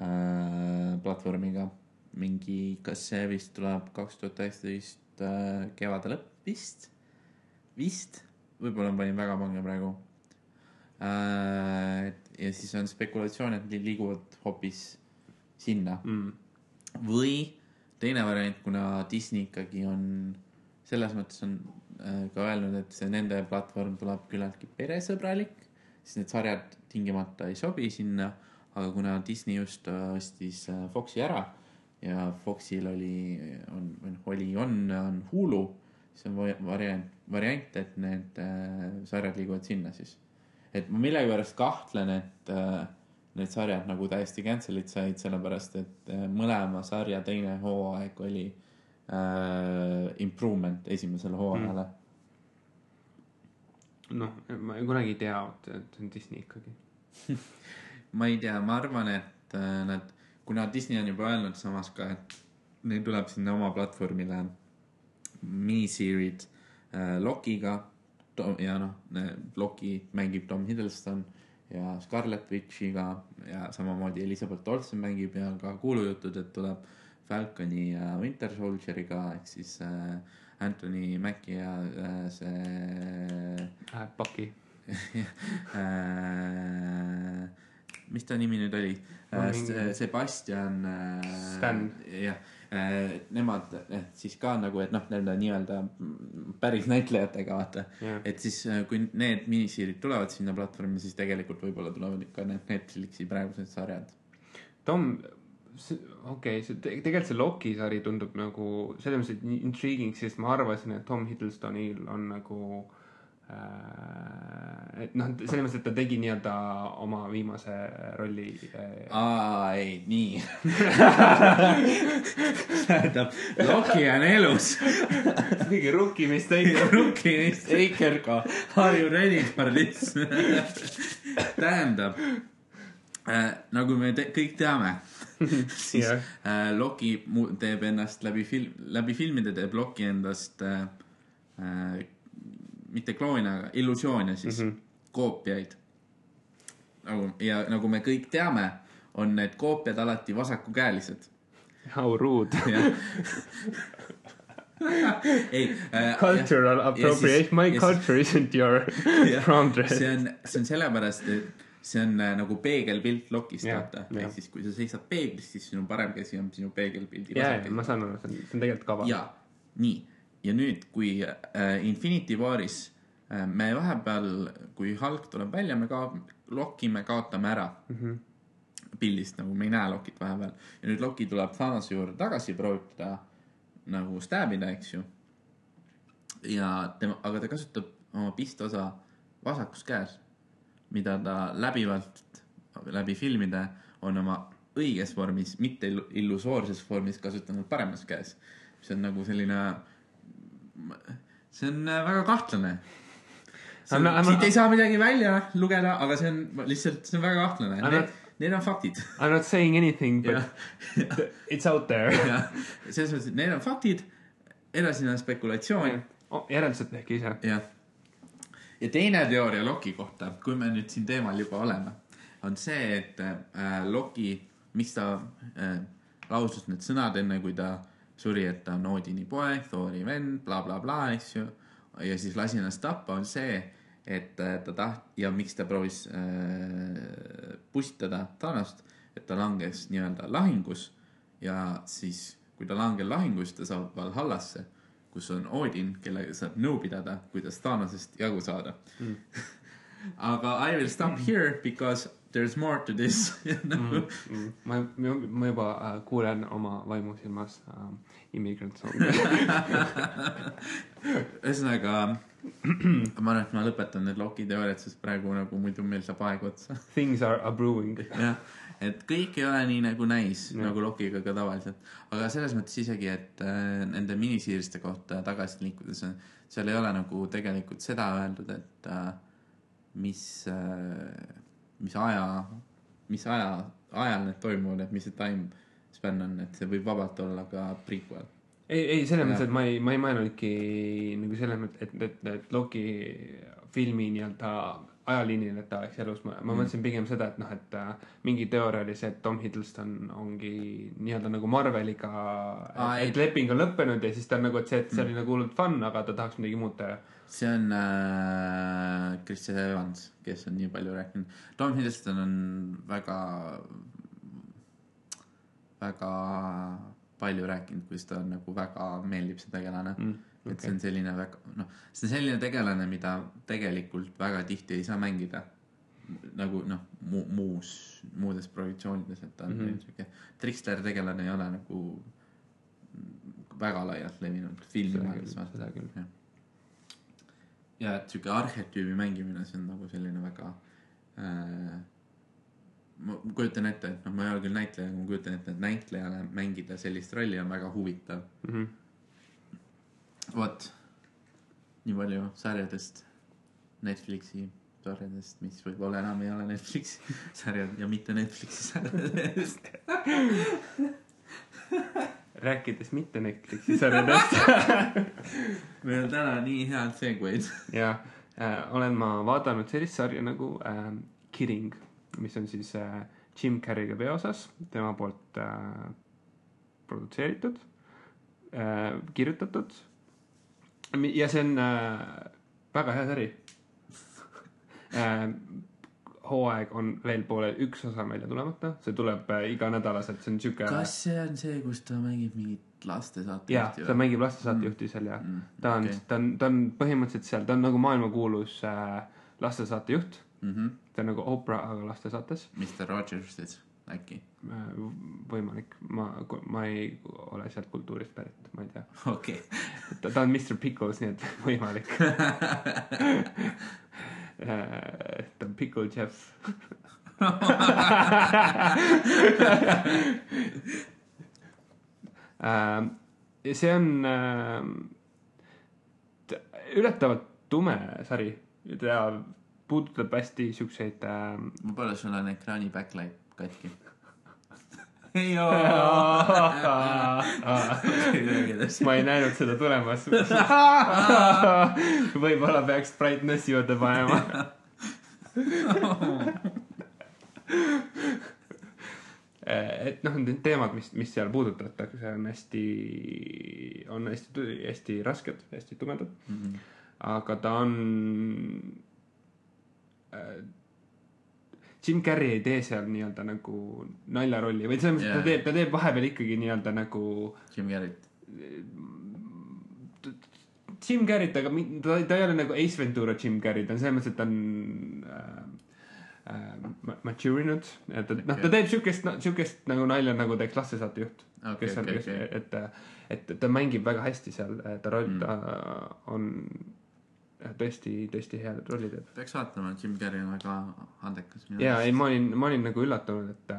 äh, platvormiga. mingi, kas see vist tuleb kaks tuhat üheksateist äh, kevade lõpp vist, vist, võib-olla ma panin väga pange praegu äh,. ja siis on spekulatsioon, et li- liiguvad hoopis sinna mm.. või teine variant, kuna Disney ikkagi on selles mõttes on äh, ka öelnud, et see nende platvorm tuleb küllaltki peresõbralik, siis need sarjad tingimata ei sobi sinna, aga kuna Disney just äh, ostis äh, Foxi ära ja Foxil oli, on, või noh, oli, on, on Hulu, siis on va- variant, variant, et need äh, sarjad liiguvad sinna siis. et ma millegipärast kahtlen, et äh, need sarjad nagu täiesti cancel'id said, sellepärast et äh, mõlema sarja teine hooaeg oli äh, improvement esimesele hooajale mm.. noh, ma kunagi ei tea, et see on Disney ikkagi. ma ei tea, ma arvan, et nad, kuna Disney on juba öelnud samas ka, et neil tuleb sinna oma platvormile miniseerid äh, Lokiga ja noh, Loki mängib Tom Hiddleston ja Scarlet Witchiga ja samamoodi Elizabeth Olsen mängib ja ka kuulujutud, et tuleb Falconi ja Winter Soldieriga ehk siis äh, Anthony Mackie ja äh, see Läheb paki. äh, mis ta nimi nüüd oli äh, mingi-? Sebastian äh,. Stan. jah äh,, nemad eh, siis ka nagu, et noh, nende nii-öelda päris näitlejatega vaata. jah, et siis, kui need miniseerid tulevad sinna platvormi, siis tegelikult võib-olla tulevad ikka need Netflixi praegused sarjad. Tom, okei okay,, see te- tegelikult see Loki sari tundub nagu selles mõttes et intriguing, sest ma arvasin, et Tom Hiddlestonil on nagu et noh, selles mõttes, et ta tegi nii-öelda oma viimase rolli äh, aa, ei, nii. tähendab, Loki on elus. mingi rookie mistake. Rookie mistaker ka. Are you ready for this? tähendab äh,, nagu me te kõik teame, siis Jah. äh, Loki teeb ennast läbi film, läbi filmide teeb Loki endast äh, äh, mitte kloone, aga illusioone siis mm, -hmm. koopiaid. nagu ja nagu me kõik teame, on need koopiad alati vasakukäelised. How rude. ei äh,. Cultural appropriation, my ja siis- culture isn't your dress. see on, see on sellepärast, et see on äh, nagu peegelpilt lokist vaata. ehk siis, kui sa seisad peeglis, siis sinu parem käsi on sinu peegelpildi ja, ja ma. saan aru, see on, see on tegelikult kava. ja nii, ja nüüd, kui äh, Infinity Waris äh, me vahepeal, kui Hulk tuleb välja, me ka Loki me kaotame ära mm. -hmm. pildist nagu me ei näe Lokit vahepeal ja nüüd Loki tuleb Thanose juurde tagasi, proovib teda nagu stäbida, eks ju. ja tema, aga ta kasutab oma pistosa vasakus käes, mida ta läbivalt läbi filmide on oma õiges vormis, mitte illu- illusoorses vormis kasutanud paremas käes. mis on nagu selline, see on äh, väga kahtlane. Not- I'm siit ei saa midagi välja lugeda, aga see on lihtsalt, see on väga kahtlane. Need need on faktid. I m not saying anything, but jah, it's out there. selles mõttes, et need on faktid, edasine on spekulatsioon, oh, järeldused tehke ise. jah. ja teine teooria Loki kohta, kui me nüüd siin teemal juba oleme, on see, et äh, Loki, miks ta äh, lausus need sõnad enne, kui ta suri, et ta on Odini poeg, Thori vend bla,, blablabla, eks ju. ja siis lasi ennast tappa, on see, et äh, ta taht- ja miks ta proovis äh, pussitada Thanost, et ta langes nii-öelda lahingus ja siis, kui ta langeb lahingus, ta saab Valhallasse, kus on Odin, kellega saab nõu pidada, kuidas Thanosest jagu saada mm. aga I will stop here because there is more to this nagu Mm. ma, ma juba äh, kuulen oma vaimusilmas äh, Immigrant Song. ühesõnaga, ma arvan, et ma lõpetan need Loki teooriad, sest praegu nagu muidu meil saab aeg otsa. Things are a brewing. jah, et kõik ei ole nii nagu näis Jah. nagu Lokiga ka tavaliselt, aga selles mõttes isegi, et äh, nende minisiiriste kohta tagasi liikudes, seal ei ole nagu tegelikult seda öeldud, et äh, mis äh,, mis aja, mis aja, ajal need toimuvad, et mis see time span on, et see võib vabalt olla ka prequel. ei, ei selles mõttes, et ma ei, ma ei mõelnudki nagu selles mõttes, et, et, et Loki filmi nii-öelda ajaliinil, et ta oleks elus, ma, ma mõtlesin pigem seda, et noh, et äh, mingi teooria oli see, et Tom Hiddleston ongi nii-öelda nagu Marveliga, Aa, ei. et leping on lõppenud ja siis ta on nagu, et see, et see oli nagu hullult fun, aga ta tahaks midagi muud teha. See on äh, Chris Evans, kes on nii palju rääkinud. Tom Hiddleston on väga, väga palju rääkinud, kuidas ta nagu väga meeldib see tegelane mm,. et see on selline väga, noh, see on selline tegelane, mida tegelikult väga tihti ei saa mängida. nagu noh mu,, muus, muudes produktsioonides, et ta on mm. -hmm. siuke trikster tegelane ei ole nagu väga laialt levinud filmimaailmas. Seda küll, ja et sihuke arhetüübi mängimine, see on nagu selline väga äh,. ma kujutan ette, et noh, ma ei ole küll näitleja, aga ma kujutan ette, et näitlejale mängida sellist rolli on väga huvitav. Mm -hmm. vot, nii palju sarjadest, Netflixi sarjadest, mis võib-olla enam ei ole Netflixi sarjad ja mitte Netflixi sarjadest. rääkides mitte Netflixi sarjadest meil on täna nii head segway'd. ja äh, olen ma vaadanud sellist sarja nagu äh, Kidding, mis on siis äh, Jim Carrey'ga peaosas, tema poolt äh, produtseeritud äh,, kirjutatud. ja see on äh, väga hea sari äh,. Hooaeg on veel poolel, üks osa on välja tulemata, see tuleb äh, iganädalaselt, see on siuke. kas see on see, kus ta mängib mingit lastesaatejuhti jah, ta mängib lastesaatejuhti seal ja Mm, ta on okei., ta on, ta on põhimõtteliselt seal, ta on nagu maailmakuulus äh, lastesaatejuht. mm. -hmm. ta on nagu Oprah, aga lastesaates. Mr Rogers siis äkki, võimalik, ma, ma ei ole sealt kultuurist pärit, ma ei tea. okei ta, ta on Mr Pickles, nii et võimalik. ta on Pickle Jeff. See on t- üllatavalt tume sari, ta puudutab hästi siukseid võib-olla sul on ekraani backlight katki. Ma ei näinud seda tulemas. võib-olla peaks brightness'i juurde panema. et noh, need teemad, mis, mis seal puudutatakse, on hästi, on hästi, hästi rasked, hästi tumedad. aga ta on äh, Jim Carrey ei tee seal nii-öelda nagu naljarolli või selles mõttes yeah. Ta teeb, ta teeb vahepeal ikkagi nii-öelda nagu Jim Carrey't. Jim Carrey't, aga ta, ta ei ole nagu Ace Ventura Jim Carrey, ta on selles mõttes, et ta on äh, äh, ma- mature inud, et ta, noh, ta teeb siukest, siukest nagu nalja, nagu teeks lastesaatejuht Okei, kes on okei,, kes okei., et, et ta mängib väga hästi seal, ta roll mm., ta on tõesti, tõesti hea rolli teeb. peaks vaatama, Jim Carrey on väga andekas. ja ei, ma olin, ma olin nagu üllatunud, et,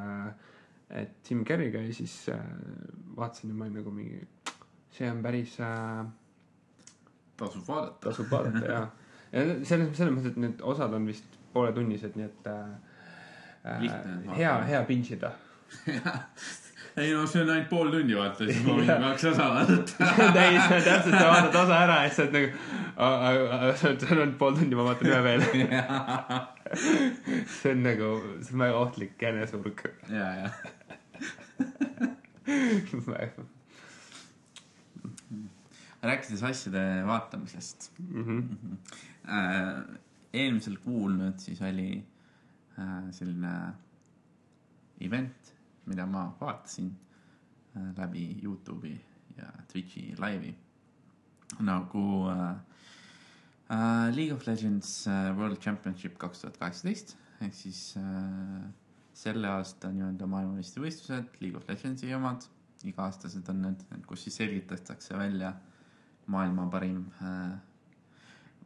et Jim Carrey käis, siis äh, vaatasin ja ma olin nagu mingi, see on päris äh,, tasub vaadata. tasub vaadata ja, ja selles, selles mõttes, et need osad on vist pooletunnised, nii et äh, äh, hea hea pinch ida. Ei no see on ainult pool tundi vaata, siis ma võin kaks osa vaadata. täis, täpselt, sa vaatad osa ära ja siis sa oled nagu, see on see on ainult pool tundi, ma vaatan ühe veel. see on nagu, see on väga ohtlik eneseurg. ja, ja. rääkides asjade vaatamisest äh,. eelmisel kuul nüüd siis oli äh, selline event, mida ma vaatasin äh, läbi Youtube'i ja Twitch'i laivi. nagu äh, äh, League of Legends äh, World Championship kaks tuhat kaheksateist ehk siis äh, selle aasta nii-öelda maailmameistrivõistlused, League of Legendsi omad, iga-aastased on need, kus siis selgitatakse välja maailma parim äh,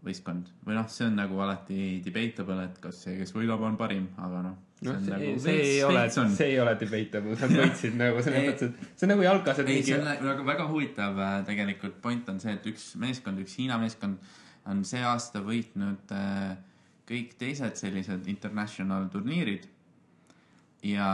võistkond või noh, see on nagu alati debatable, et kas see, kes võidab, on parim, aga noh. noh, see, see ei ole, see ei ole debatable, sa võitsid nagu selles mõttes, et see on nagu jalkas, et ei, see mingi on nagu väga, huvitav äh, tegelikult point on see, et üks meeskond, üks Hiina meeskond on see aasta võitnud äh, kõik teised sellised international turniirid. ja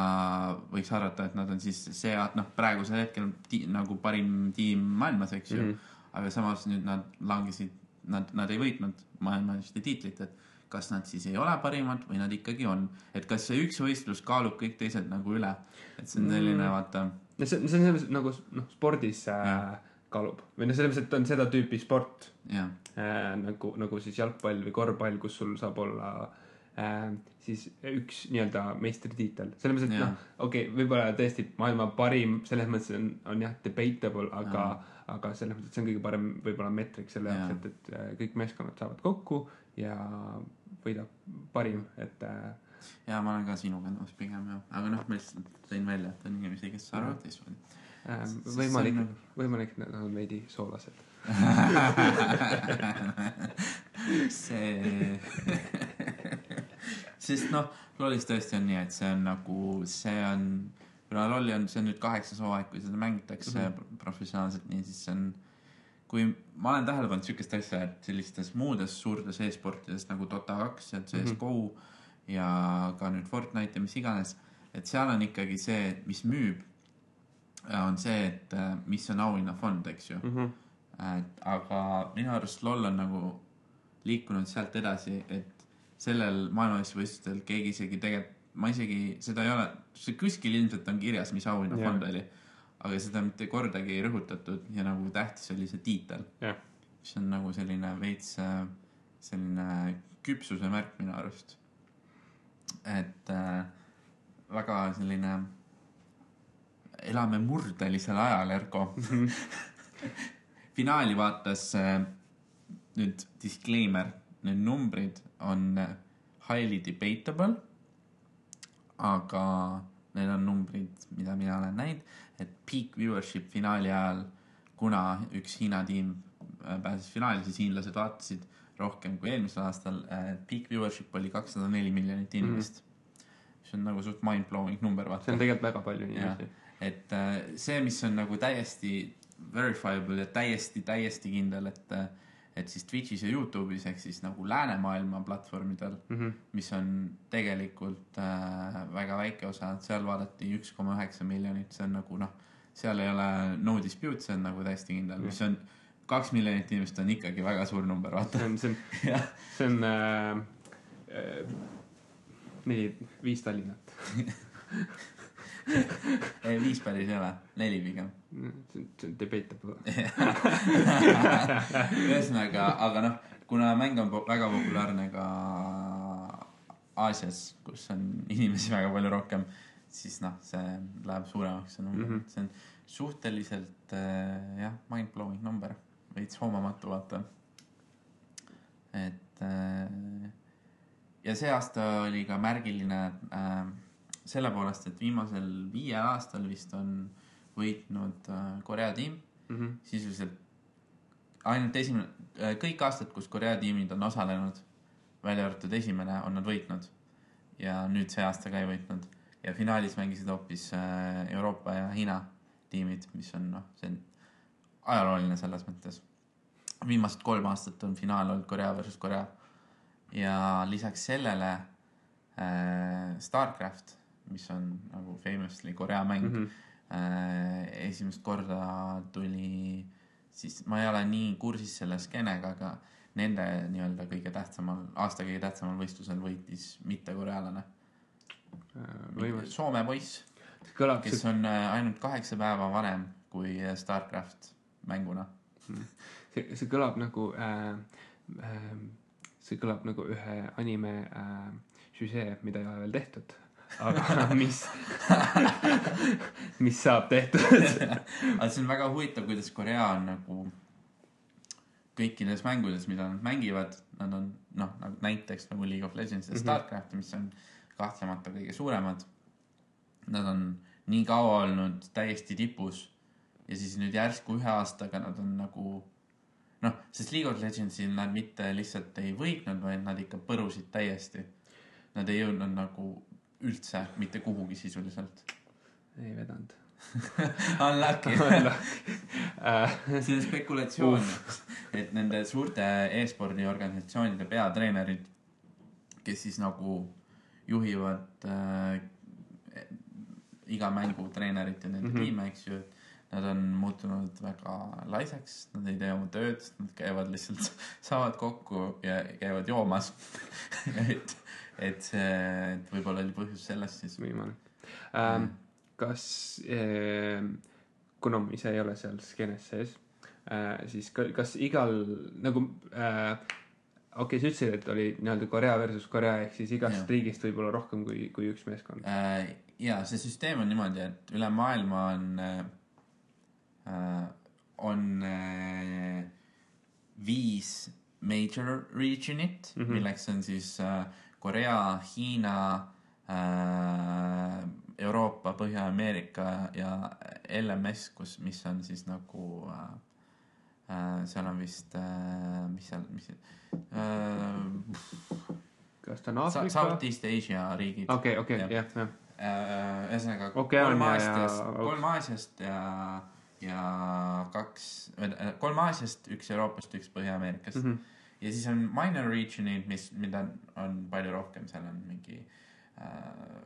võiks arvata, et nad on siis see, noh, praegusel hetkel ti, nagu parim tiim maailmas, eks ju mm. -hmm. aga samas nüüd nad langesid, nad, nad ei võitnud maailmameistri tiitlit, et kas nad siis ei ole parimad või nad ikkagi on, et kas see üks võistlus kaalub kõik teised nagu üle, et see on selline Mm. vaata. No see, see on selles mõttes nagu noh, spordis äh, kaalub või noh, selles mõttes, et on seda tüüpi sport. Äh, nagu, nagu siis jalgpall või korvpall, kus sul saab olla äh, siis üks nii-öelda meistritiitel. selles mõttes, et noh, okei okay,, võib-olla tõesti maailma parim, selles mõttes on, on jah, debatable, aga, aga selles mõttes, et see on kõige parem võib-olla meetrik selle jaoks, et, et äh, kõik meeskonnad saavad kokku ja võidab parim, et äh, ja ma olen ka sinuga nõus pigem jah, aga noh, ma lihtsalt tõin välja, et on inimesi, kes arvavad teistmoodi. äh, Sest võimalik võimalik, et nad on veidi soolased. see, sest noh, LOL-is tõesti on nii, et see on nagu, see on, kuna LOL-i on, see on nüüd kaheksas hooaeg, kui seda mängitakse mm -hmm. professionaalselt, nii siis see on kui ma olen tähele pannud siukest asja, et sellistes muudes suurtes e-sportides nagu Dota kaks ja CSGO mm -hmm. ja ka nüüd Fortnite ja mis iganes, et seal on ikkagi see, mis müüb, on see, et äh, mis on auhinnafond, eks ju. Mhm. et aga minu arust LOL on nagu liikunud sealt edasi, et sellel maailmameistrivõistlustel keegi isegi tegelikult, ma isegi, seda ei ole, see kuskil ilmselt on kirjas, mis auhinnafond Jah. oli. Aga seda mitte kordagi ei rõhutatud ja nagu tähtis oli see tiitel, jah, mis on nagu selline veits äh, selline küpsuse märk minu arust. et äh, väga selline, elame murdelisel ajal, Erko. finaali vaatas äh, nüüd disclaimer, need numbrid on highly debatable. aga need on numbrid, mida mina olen näinud, et peak viewership finaali ajal, kuna üks Hiina tiim äh, pääses finaali, siis hiinlased vaatasid rohkem kui eelmisel aastal. Peak viewership oli kakssada neli miljonit inimest mm. mis on nagu suht mind-blowing number, see vaata on. tegelikult väga palju inimesi. et äh, see, mis on nagu täiesti verifiable ja täiesti, täiesti kindel, et, et siis Twitch'is ja Youtube'is ehk siis nagu läänemaailma platvormidel, Mhm. mis on tegelikult äh, väga väike osa, seal vaadati üks koma üheksa miljonit, see on nagu noh, seal ei ole no dispute, see on nagu täiesti kindel, mis on kaks miljonit inimest on ikkagi väga suur number, vaata see. on, see on, see on äh, äh, neli, viis Tallinnat. viis päris ei ole, neli pigem. see on, debatable. ühesõnaga, aga noh, kuna mäng on po väga populaarne ka Aasias, kus on inimesi väga palju rohkem, siis noh, see läheb suuremaks, see number mm. -hmm. see on suhteliselt äh, jah, mind-blowing number, veits hoomamatu, vaata. et äh, ja see aasta oli ka märgiline äh, selle poolest, et viimasel viiel aastal vist on võitnud äh, Korea tiim Mhm. sisuliselt ainult esimene, kõik aastad, kus Korea tiimid on osalenud, välja arvatud esimene, on nad võitnud. ja nüüd see aasta ka ei võitnud ja finaalis mängisid hoopis äh, Euroopa ja Hiina tiimid, mis on noh, see on ajalooline selles mõttes. viimased kolm aastat on finaal olnud Korea versus Korea ja lisaks sellele äh, Starcraft, mis on nagu famously Korea mäng mm, Mhm. -hmm. äh, esimest korda tuli siis ma ei ole nii kursis selle skeenega aga nende nii-öelda kõige tähtsamal aasta kõige tähtsamal võistlusel võitis mittekorealane võimalik. Soome poiss kes on äh, ainult kaheksa päeva vanem kui äh, Starcraft mänguna see, see kõlab nagu äh,, äh, see kõlab nagu ühe anime äh, süžee, mida ei ole veel tehtud. Aga mis, mis saab tehtud. aga see on väga huvitav kuidas Korea on nagu kõikides mängudes mida nad mängivad nad on noh nagu näiteks nagu League of Legends ja Mhm. Starcraft mis on kahtlemata kõige suuremad nad on nii kaua olnud täiesti tipus ja siis nüüd järsku ühe aastaga nad on nagu noh sest League of Legendsil nad mitte lihtsalt ei võitnud vaid nad ikka põrusid täiesti nad ei jõudnud nagu üldse mitte kuhugi sisuliselt ei vedanud. unlucky Äh, see on spekulatsioon, et nende suurte e-spordi organisatsioonide peatreenerid, kes siis nagu juhivad äh, iga mängu treenerit ja nende mm. -hmm. tiime, eks ju, et nad on muutunud väga laisaks, nad ei tee oma tööd, nad käivad lihtsalt, saavad kokku ja käivad joomas et, et see, et võib-olla oli põhjus selles siis. võimalik ähm,. kas äh,, kuna ma ise ei ole seal skeenes sees äh,, siis ka, kas igal nagu äh, okei okay,, sa ütlesid, et oli nii-öelda Korea versus Korea ehk siis igast Jah. riigist võib olla rohkem kui, kui üks meeskond. Äh, ja see süsteem on niimoodi, et üle maailma on äh,, on äh, viis major region'it mm. -hmm. milleks on siis äh, Korea, Hiina äh,, Euroopa, Põhja-Ameerika ja LMS, kus, mis on siis nagu äh, äh, seal on vist äh,, mis seal, mis äh, kas ta on Aafrika? Southeast Asia riigid okei, okei, Jah. jah. Äh, ühesõnaga kolm ja- Aasiast, kolm Aasiast ja, ja kaks, kolm Aasiast, üks Euroopast, üks Põhja-Ameerikast mm. -hmm. Ja siis on minor region'id, mis, mida on palju rohkem, seal on mingi äh,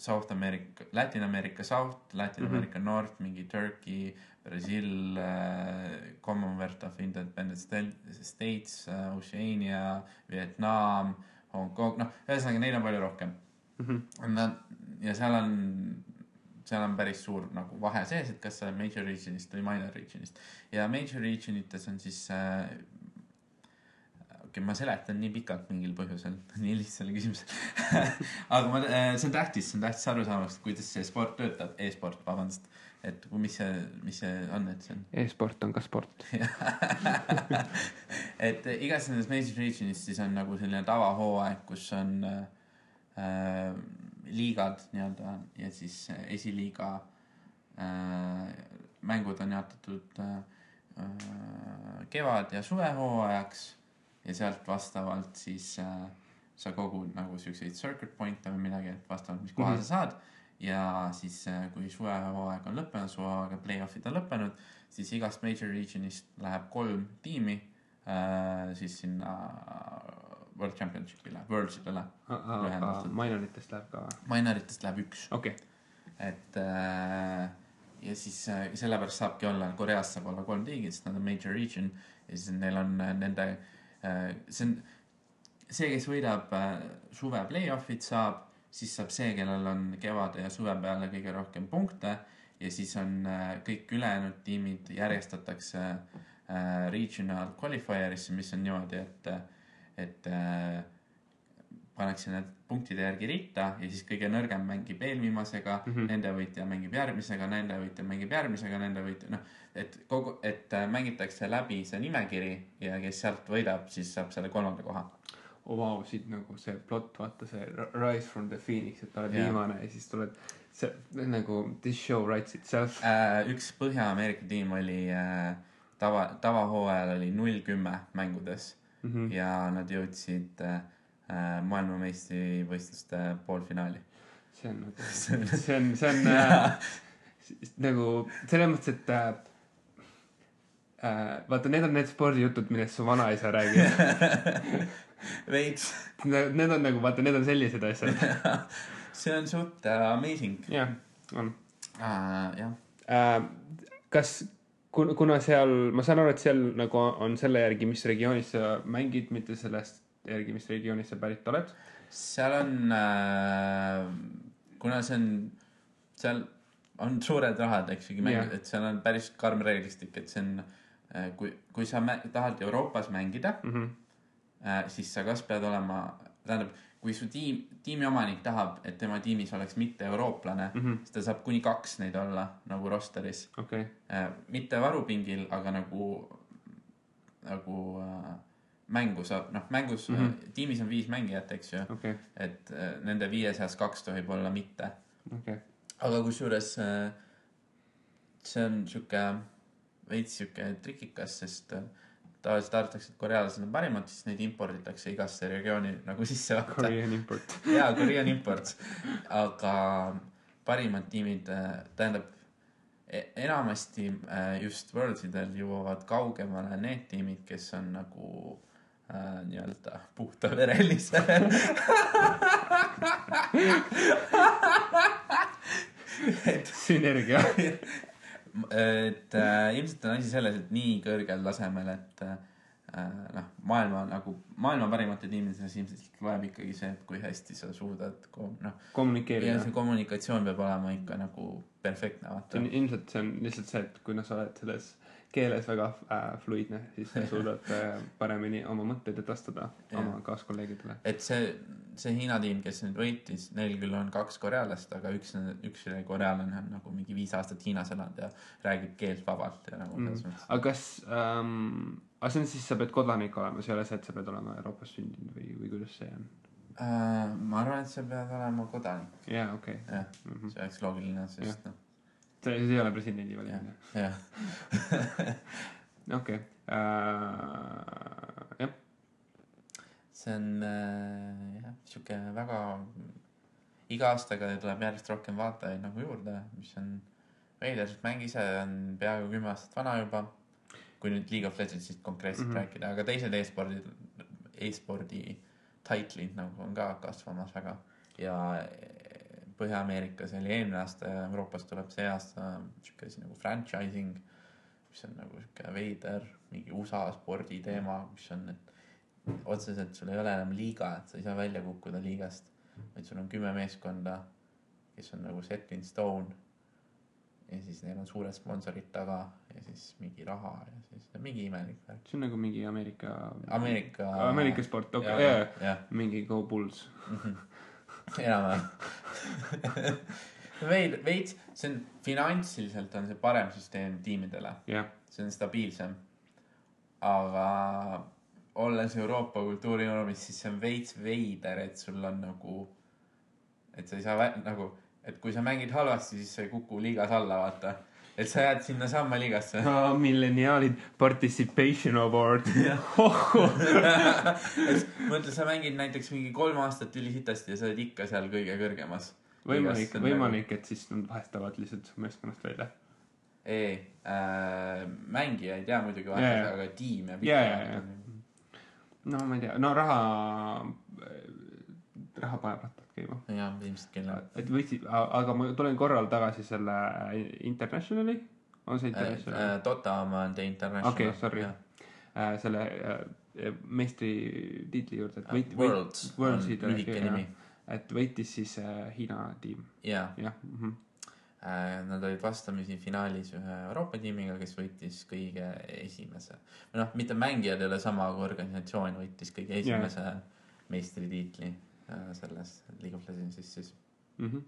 South America, Ladina-Ameerika South, Ladina-Ameerika mm -hmm. North, mingi Turkey, Brasil äh,, Commonwealth of Independent States äh,, Oceania, Vietnam, Hongkong, noh, ühesõnaga neid on palju rohkem Mhm. Nad ja seal on, seal on päris suur nagu vahe sees, et kas sa oled major region'ist või minor region'ist ja major region ites on siis äh,. Okei okay,, ma seletan nii pikalt mingil põhjusel, nii lihtsale küsimusele aga ma, see on tähtis, see on tähtis arusaamaks, kuidas see sport töötab e, e-sport, vabandust. et mis see, mis see on, et see on e-sport on ka sport. et igas nendes major region'is siis on nagu selline tavahooaeg, kus on äh, äh, liigad nii-öelda ja siis äh, esiliiga äh, mängud on jaotatud äh, äh, kevad- ja suvehooajaks ja sealt vastavalt siis äh, sa kogud nagu siukseid circuit point'e või midagi, et vastavalt, mis koha Mhm. sa saad ja siis äh, kui suvehooaeg on lõppenud, suvehooaega play-off'id on lõppenud, siis igast major region'ist läheb kolm tiimi äh, siis sinna World Championship'ile, Lühendatud. minoritest läheb ka või? Minoritest läheb üks, okei, et äh, ja siis äh, sellepärast saabki olla, Koreas saab olla kolm tiigi, sest nad on major region ja siis neil on äh, nende äh,, see on see, kes võidab äh, suve play-off'id saab, siis saab see, kellel on kevade ja suve peale kõige rohkem punkte ja siis on äh, kõik ülejäänud tiimid järjestatakse äh, regional qualifier'isse, mis on niimoodi, et, et äh, pannakse need punktide järgi ritta ja siis kõige nõrgem mängib eelviimasega mm. -hmm. nende võitja mängib järgmisega, nende võitja mängib järgmisega, nende võitja, noh, et kogu, et äh, mängitakse läbi see nimekiri ja kes sealt võidab, siis saab selle kolmanda koha. oo vau, siit nagu see plott, vaata see Rise from the Phoenix, et oled Jaa. viimane ja siis tuled, see nagu this show writes itself. Äh, üks Põhja-Ameerika tiim oli äh, tava, tavahooajal oli null kümme mängudes mm. -hmm. ja nad jõudsid äh, maailmameistrivõistluste poolfinaali. see on nagu, see on, see on äh, nagu selles mõttes, et äh, äh, vaata, need on need spordijutud, millest su vanaisa räägib. veits, Need on nagu, vaata, need on sellised asjad. see on suht äh, amazing jah, on. jah, äh,. kas, kuna, kuna seal, ma saan aru, et seal nagu on selle järgi, mis regioonis sa mängid, mitte sellest järgi, mis regioonist sa pärit oled. seal on äh,, kuna see on, seal on suured rahad, eks ju, Jah. et seal on päris karm reeglistik, et see on äh,, kui, kui sa tahad Euroopas mängida Mm -hmm. äh,, siis sa kas pead olema, tähendab, kui su tiim, tiimi omanik tahab, et tema tiimis oleks mitte eurooplane mm. -hmm. siis ta saab kuni kaks neid olla nagu rosteris okay., äh,. mitte varupingil, aga nagu, nagu äh, mängu saab, noh, mängus mm. -hmm. tiimis on viis mängijat, eks ju okei, et äh, nende viie seas kaks tohib olla mitte. okei. aga kusjuures äh, see on sihuke veits sihuke trikikas, sest äh, tavaliselt arvatakse, et korealased on parimad, siis neid imporditakse igasse regiooni nagu sisse vaata. Korean import. jaa, Korean import. aga parimad tiimid, tähendab e- enamasti just Worldsidel jõuavad kaugemale need tiimid, kes on nagu äh, nii-öelda puhtaverelised. et sünergia. et äh, ilmselt on asi selles, et nii kõrgel tasemel, et äh, noh, maailma nagu, maailma parimate tiimide seas ilmselt loeb ikkagi see, et kui hästi sa suudad ko- noh, ja kommunikeerida see. kommunikatsioon peab olema ikka nagu perfektne, vaata ilmselt see on lihtsalt see, et kui noh, sa oled selles keeles väga äh, fluidne, siis sa suudad äh, paremini oma mõtteid edastada Jah. oma kaaskolleegidele. et see, see Hiina tiim, kes nüüd võitis, neil küll on kaks korealast, aga üks, üks korealane on nagu mingi viis aastat Hiinas elanud ja räägib keelt vabalt ja nagu Mm. aga kas ähm,, aga see on siis, sa pead kodanik olema, see ei ole see, et sa pead olema Euroopas sündinud või, või kuidas see on? Äh, ma arvan, et sa pead olema kodanik, jaa, okei. jah, Mhm. see oleks loogiline, sest noh, see, see ei ole presidendi valimine. jah. okei, jah, see on äh, jah, sihuke väga, iga aastaga tuleb järjest rohkem vaatajaid nagu juurde, mis on veider, sest mäng ise on peaaegu kümme aastat vana juba. kui nüüd League of Legendsist konkreetselt mm. -hmm. rääkida, aga teised e-spordid, e-spordi titlid nagu on ka kasvamas väga ja Põhja-Ameerikas oli eelmine aasta ja Euroopas tuleb see aasta sihuke asi nagu franchising, mis on nagu sihuke veider mingi USA sporditeema, mis on, et otseselt sul ei ole enam liiga, et sa ei saa välja kukkuda liigast, vaid sul on kümme meeskonda, kes on nagu set in stone. ja siis neil on suured sponsorid taga ja siis mingi raha ja siis mingi imelik värk. see on nagu mingi Ameerika, Ameerika. Ameerika sport, okei, mingi Go Bulls. Enam-vähem. veid, veits, see on finantsiliselt on see parem süsteem tiimidele, jah, see on stabiilsem. aga olles Euroopa kultuurinormis, siis see on veits veider, et sul on nagu, et sa ei saa nagu, et kui sa mängid halvasti, siis sa ei kuku liigas alla, vaata. Et sa jääd sinnasamma liigasse. milleniaalid participation award. mõtle, sa mängid näiteks mingi kolm aastat ülisitasti ja sa oled ikka seal kõige kõrgemas. võimalik, võimalik, et siis nad vahetavad lihtsalt su meeskonnast välja. ei äh,, mängija ei tea muidugi Jaa, vahetada jaa. aga tiim jääb Jaa, ikka jaa, jaa. no ma ei tea, no raha, raha paneb rattad käima. jah, ilmselt küll jah. et võiksid, aga ma tulen korral tagasi selle Internationali, on see International? Dota oma on The International. okei, sorry. selle äh, meistritiitli juurde, et võit-, Worlds on Worldsid oli lühike nimi. et võitis siis äh, Hiina tiim, jah mm -hmm. nad olid vastamisi finaalis ühe Euroopa tiimiga, kes võitis kõige esimese. või noh, mitte mängijad ei ole sama, aga organisatsioon võitis kõige esimese meistritiitli äh, selles League of Legendsis siis. Mm -hmm.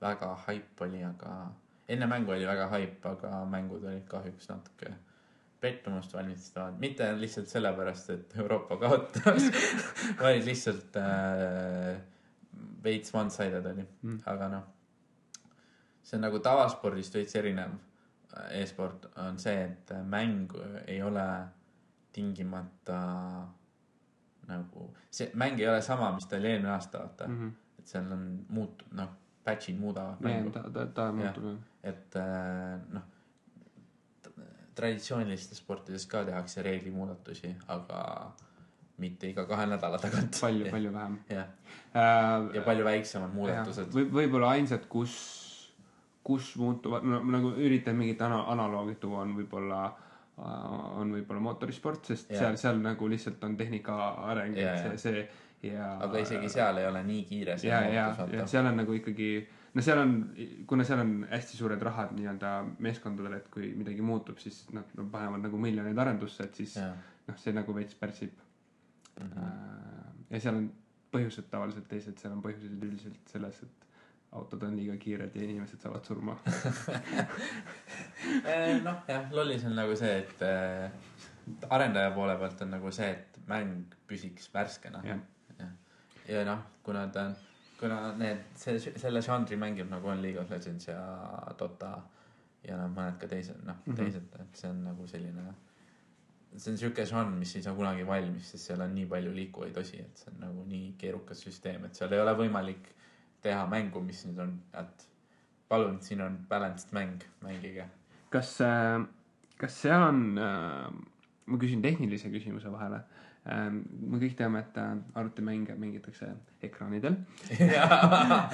väga haip oli, aga enne mängu oli väga haip, aga mängud olid kahjuks natuke pettumust valmistavad, mitte lihtsalt sellepärast, et Euroopa kaotas, vaid lihtsalt äh, veits one-sided oli Mm. aga noh, see on nagu tavaspordist veits erinev äh, e-sport on see, et mäng ei ole tingimata nagu, see mäng ei ole sama, mis ta oli eelmine aasta, vaata mm. mm -hmm. et seal on muut-, noh, patch'id muudavad mängu, ta, ta, ta muutub jah. et äh, noh, traditsioonilistes sportides ka tehakse reeglimuudatusi, aga mitte iga kahe nädala tagant. palju, palju vähem jah, äh,. ja palju väiksemad muudatused. võib, võib-olla ainsad, kus kus muutuvad no, nagu üritan mingit ana- analoogi tuua on võib-olla on võib-olla mootorisport sest Jaa. seal seal nagu lihtsalt on tehnika areng et see see ja aga isegi seal ei ole nii kiire see ja ja muutus ja seal on nagu ikkagi no seal on kuna seal on hästi suured rahad nii-öelda meeskondadel et kui midagi muutub siis nad nad panevad nagu miljoneid arendusse et siis noh see nagu veits pärsib Mhm. Äh, ja seal on põhjused tavaliselt teised seal on põhjused üldiselt selles et autod on liiga kiired ja inimesed saavad surma Eh, noh jah lollis on nagu see et äh, arendaja poole pealt on nagu see et mäng püsiks värskena jah ja, ja noh kuna ta on kuna need see selle žanri mängib nagu on League of Legends ja Dota ja noh mõned ka teised noh mm. -hmm. teised et see on nagu selline see on siuke žanr mis ei saa kunagi valmis sest seal on nii palju liikuvaid osi et see on nagu nii keerukas süsteem et seal ei ole võimalik teha mängu mis nüüd on et palun siin on balanced mäng mängige. Kas äh, kas seal on äh, ma küsin tehnilise küsimuse vahele. Äh, me kõik teame et arvutimänge mängitakse ekraanidel.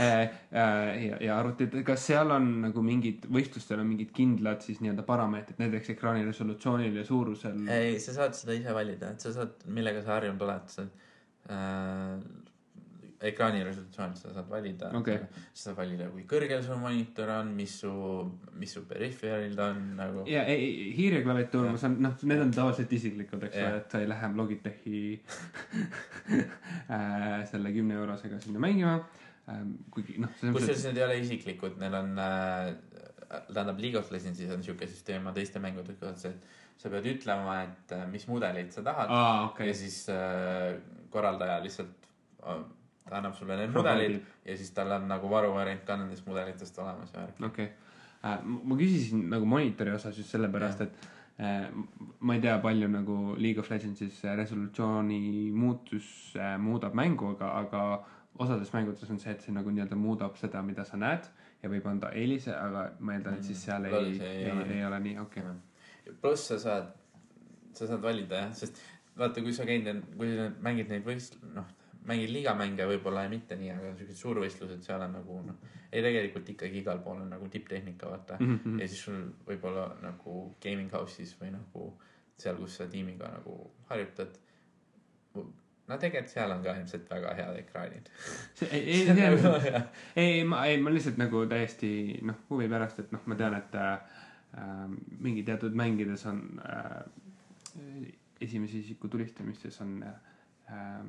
Äh, ja, ja arvutid kas seal on nagu mingid võistlustel on mingid kindlad siis nii-öelda parameetrid näiteks ekraani resolutsioonil ja suurusel? Ei sa saad seda ise valida et sa saad millega sa harjunud oled sa äh, ekraani resolutsioon sa saad valida. Okei. sa saad valida kui kõrgel su monitor on mis su mis su peripheral'id on nagu. Ja ei, hiireklaviatuur ma saan noh need on tavaliselt isiklikud eks ole et sa ei lähe Logitechi äh, selle kümne eurosega sinna mängima. Ähm, kuigi noh kusjuures need ei ole isiklikud need on äh, tähendab League of Legendsis on siuke süsteem ma teiste mängudega et sa pead ütlema et äh, mis mudelit sa tahad. Aa ja okei siis äh, korraldaja lihtsalt äh, ta annab sulle need mudelid ja siis tal on nagu varuvariant ka nendest mudelitest olemas ja värk okei. Äh, ma küsisin nagu monitori osas just sellepärast et äh, ma ei tea palju nagu League of Legendsis resolutsiooni muutus äh, muudab mängu aga aga osades mängudes on see et see nagu nii-öelda muudab seda mida sa näed ja võib anda eelise aga ma eeldan et siis seal ei ei, ei ei, ole ei, nii. ole nii. okei. Okay. pluss sa saad sa saad valida jah sest vaata kui sa käid kui sa mängid neid võist- noh mängid liigamänge võib-olla ja mitte nii aga siuksed suurvõistlused seal on nagu noh ei tegelikult ikkagi igal pool on nagu tipptehnika vaata. Mm mhm. ja siis sul võib-olla nagu gaming house'is või nagu seal kus sa tiimiga nagu harjutad no tegelikult seal on ka ilmselt väga head ekraanid. Ei ei on ei ma ei ma lihtsalt nagu täiesti noh huvi pärast et noh ma tean et äh, mingi teatud mängides on äh, esimese isiku tulistamistes on äh,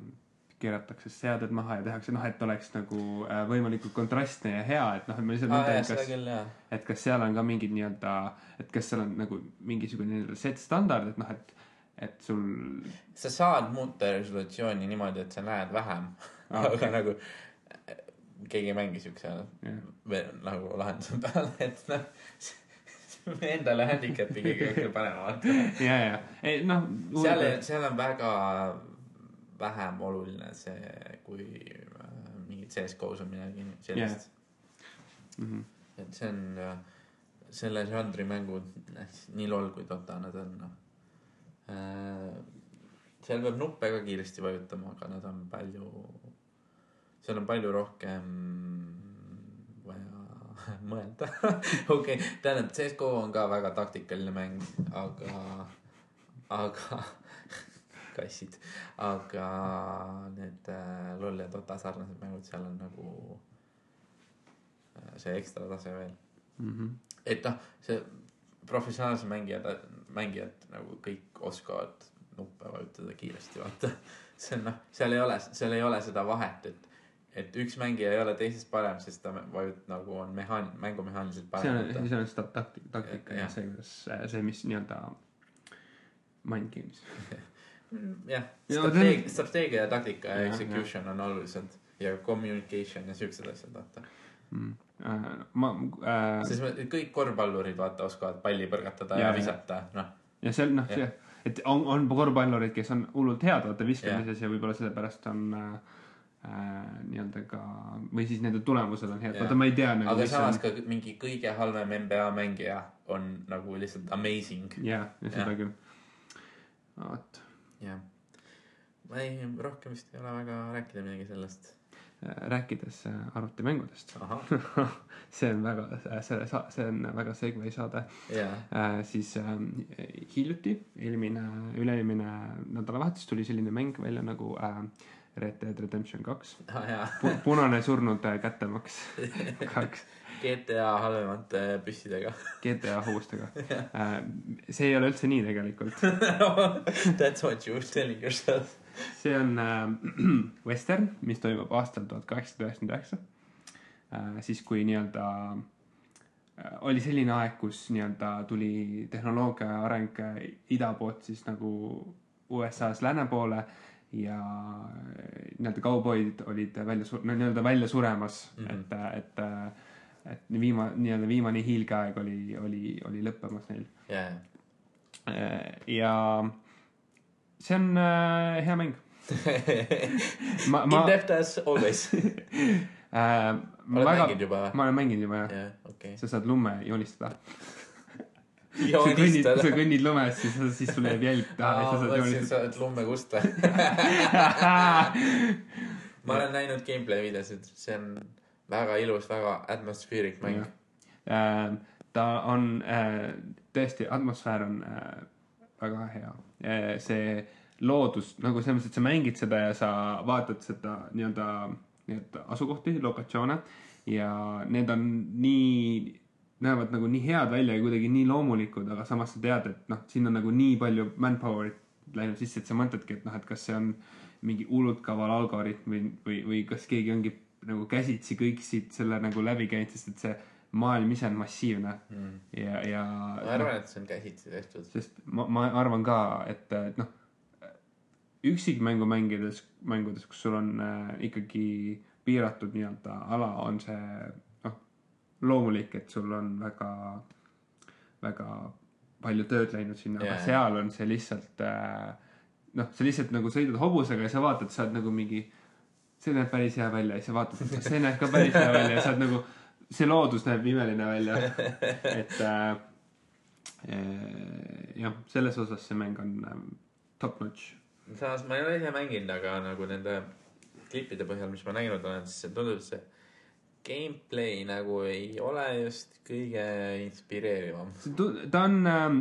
keeratakse seaded maha ja tehakse noh et oleks nagu äh, võimalikult kontrastne ja hea et noh et ma lihtsalt mõtlen kas et kas seal on ka mingid nii-öelda et kas seal on nagu mingisugune nii-öelda set standard et noh et et sul sa saad muuta resolutsiooni niimoodi et sa näed vähem. Aa, aga okei. nagu äh, keegi ei mängi siukse jah. veel nagu lahenduse peale et noh endale handicap'i kõige kõige panema vaata ja ja ei noh seal seal on väga vähem oluline see kui äh, mingi CS-GO-s on midagi sellist. Mhm. et see on äh, selle žanri mängud eh, nii lol kui Dota nad on noh äh, seal peab nuppe ka kiiresti vajutama aga nad on palju seal on palju rohkem vaja mõelda. Okei tähendab CS-GO on ka väga taktikaline mäng aga aga kassid aga need äh, LOL ja Dota sarnased mängud seal on nagu äh, see ekstra tase veel. Mhm. et noh see professionaalsed mängijad mängijad nagu kõik oskavad nuppe vajutada kiiresti vaata. See on noh seal ei ole seal ei ole seda vahet et et üks mängija ei ole teisest parem sest ta vajut- nagu on mehaan- mängumehaaniliselt see on parem see on sta- taktika taktika ja Jah. see kuidas see mis nii-öelda mind games jah Ja strateegia see- strateegia ja taktika ja Jah, execution on olulised ja communication ja siuksed asjad vaata mm. äh, ma äh, sest kõik korvpallurid vaata oskavad palli põrgatada ja, Ja, ja ja. visata noh ja seal noh Jah. see et on on korvpallurid kes on hullult head vaata viskamises ja võib-olla sellepärast on äh, äh, nii-öelda ka või siis nende tulemused on head Jah. vaata ma ei tea nagu aga samas on ka mingi kõige halvem NBA mängija on nagu lihtsalt amazing jah ja seda Jah. küll vot jah. Ma ei rohkem vist ei ole väga rääkida midagi sellest. Rääkides äh, arvutimängudest. see on väga, see, see on väga segway saade. Jaa, äh,. siis äh, hiljuti, eelmine, üle-eelmine nädalavahetus tuli selline mäng välja nagu äh, Red Dead Redemption kaks. ah jaa, punane surnud äh, kättemaks. Kaks GTA halvemate püssidega. GTA hobustega äh,. see ei ole üldse nii tegelikult. That's what you were telling yourself. see on äh, western, mis toimub aastal tuhat kaheksasada üheksakümmend üheksa. siis, kui nii-öelda äh, oli selline aeg, kus nii-öelda tuli tehnoloogia areng äh, ida poolt siis nagu USA-s lääne poole ja äh, nii-öelda kauboid olid välja no nii-öelda välja suremas mm. -hmm. et, et, et viima-, nii-öelda viimane hiilgeaeg oli, oli, oli lõppemas neil. jaa, ja see on äh, hea mäng. ma, in ma, depth as always. äh, ma oled väga, mänginud juba või? ma olen mänginud juba jah. jah, okei. sa saad lume joonistada. sa kõnnid, sa. kõnnid lumes, siis, siis sul jääb jälg taha ja sa saad joonistada. sa oled lummekuste. ma olen näinud gameplay videosid, see on väga ilus, väga atmospheric mäng. Äh, ta on äh, tõesti, atmosfäär on äh, väga hea. see loodus nagu selles mõttes, et sa mängid seda ja sa vaatad seda nii-öelda, nii-öelda asukohti, lokatsioone ja need on nii, näevad nagu nii head välja ja kuidagi nii loomulikud, aga samas sa tead, et noh, siin on nagu nii palju manpower'it läinud sisse, et sa mõtledki, et noh, et kas see on mingi hullult kaval algoritm või, või, või kas keegi ongi nagu käsitsi kõik siit selle nagu läbi käinud, sest et see maailm ise on massiivne Mm. ja, ja ma arvan, et see on käsitsi tehtud. sest ma, ma arvan ka, et, et noh, üksikmängu mängides, mängudes, kus sul on äh, ikkagi piiratud nii-öelda ala, on see noh, loomulik, et sul on väga, väga palju tööd läinud sinna yeah., aga seal on see lihtsalt äh, noh, sa lihtsalt nagu sõidad hobusega ja sa vaatad, sa oled nagu mingi, see näeb päris hea välja ja siis sa vaatad, et see näeb ka päris hea välja ja sa oled nagu, see loodus näeb imeline välja, et äh, Eh, jah, selles osas see mäng on ähm, top notch. samas ma ei ole ise mänginud, aga nagu nende klippide põhjal, mis ma näinud olen, siis tundub, see gameplay nagu ei ole just kõige inspireerivam. ta on ähm,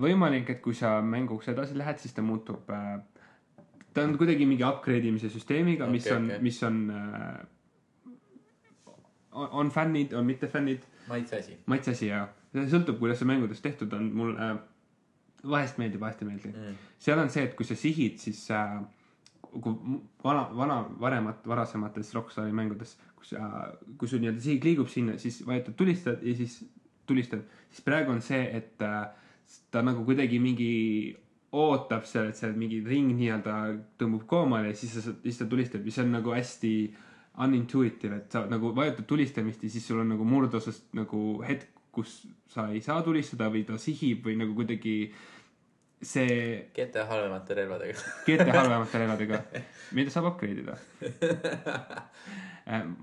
võimalik, et kui sa mänguks edasi lähed, siis ta muutub äh,, ta on kuidagi mingi upgrade imise süsteemiga okay,, mis on okay., mis on äh,, on, on fännid, on mitte fännid, maitse asi. maitse asi ja see sõltub, kuidas see mängudes tehtud on, mul äh, vahest meeldib, vahest ei meeldi Mm. seal on see, et kui sa sihid, siis äh, kui vana, vana, varemat, varasemates Rockstari mängudes, kus sa, kui sul nii-öelda sihik liigub sinna, siis vajutad tulistad ja siis tulistad, siis praegu on see, et äh, ta nagu kuidagi mingi ootab seal, et seal mingi ring nii-öelda tõmbub koomale ja siis sa, siis ta tulistab ja see on nagu hästi unintuitive, et sa nagu vajutad tulistamist ja siis sul on nagu murdosast nagu hetk, kus sa ei saa tulistada või ta sihib või nagu kuidagi see GTA halvemate relvadega. GT halvemate relvadega, mida saab upgrade ida.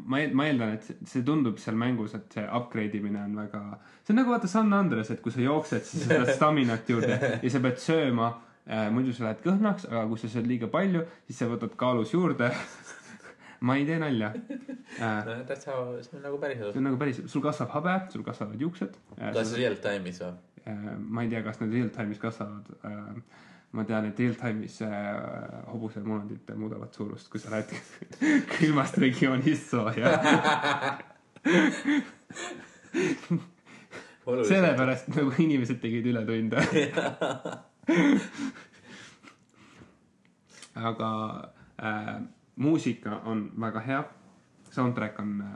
ma, ma eeldan, et see- see tundub seal mängus, et see upgrade imine on väga, see on nagu vaata San Andres, et kui sa jooksed, siis sa saad staminat juurde ja sa pead sööma äh,. muidu sa lähed kõhnaks, aga kui sa sööd liiga palju, siis sa võtad kaalus juurde. ma ei tee nalja äh,. That's how, see on nagu päris see elus. on nagu päris, sul kasvab habe, sul kasvavad juuksed äh,. kas real time'is või? Äh, ma ei tea, kas need real time'is kasvavad. Ma tean, et real time'is äh, hobusemunadid muudavad suurust, kui sa lähed külmast regioonist sooja. sellepärast nagu inimesed tegid ületunde. aga äh, muusika on väga hea. Soundtrack on äh,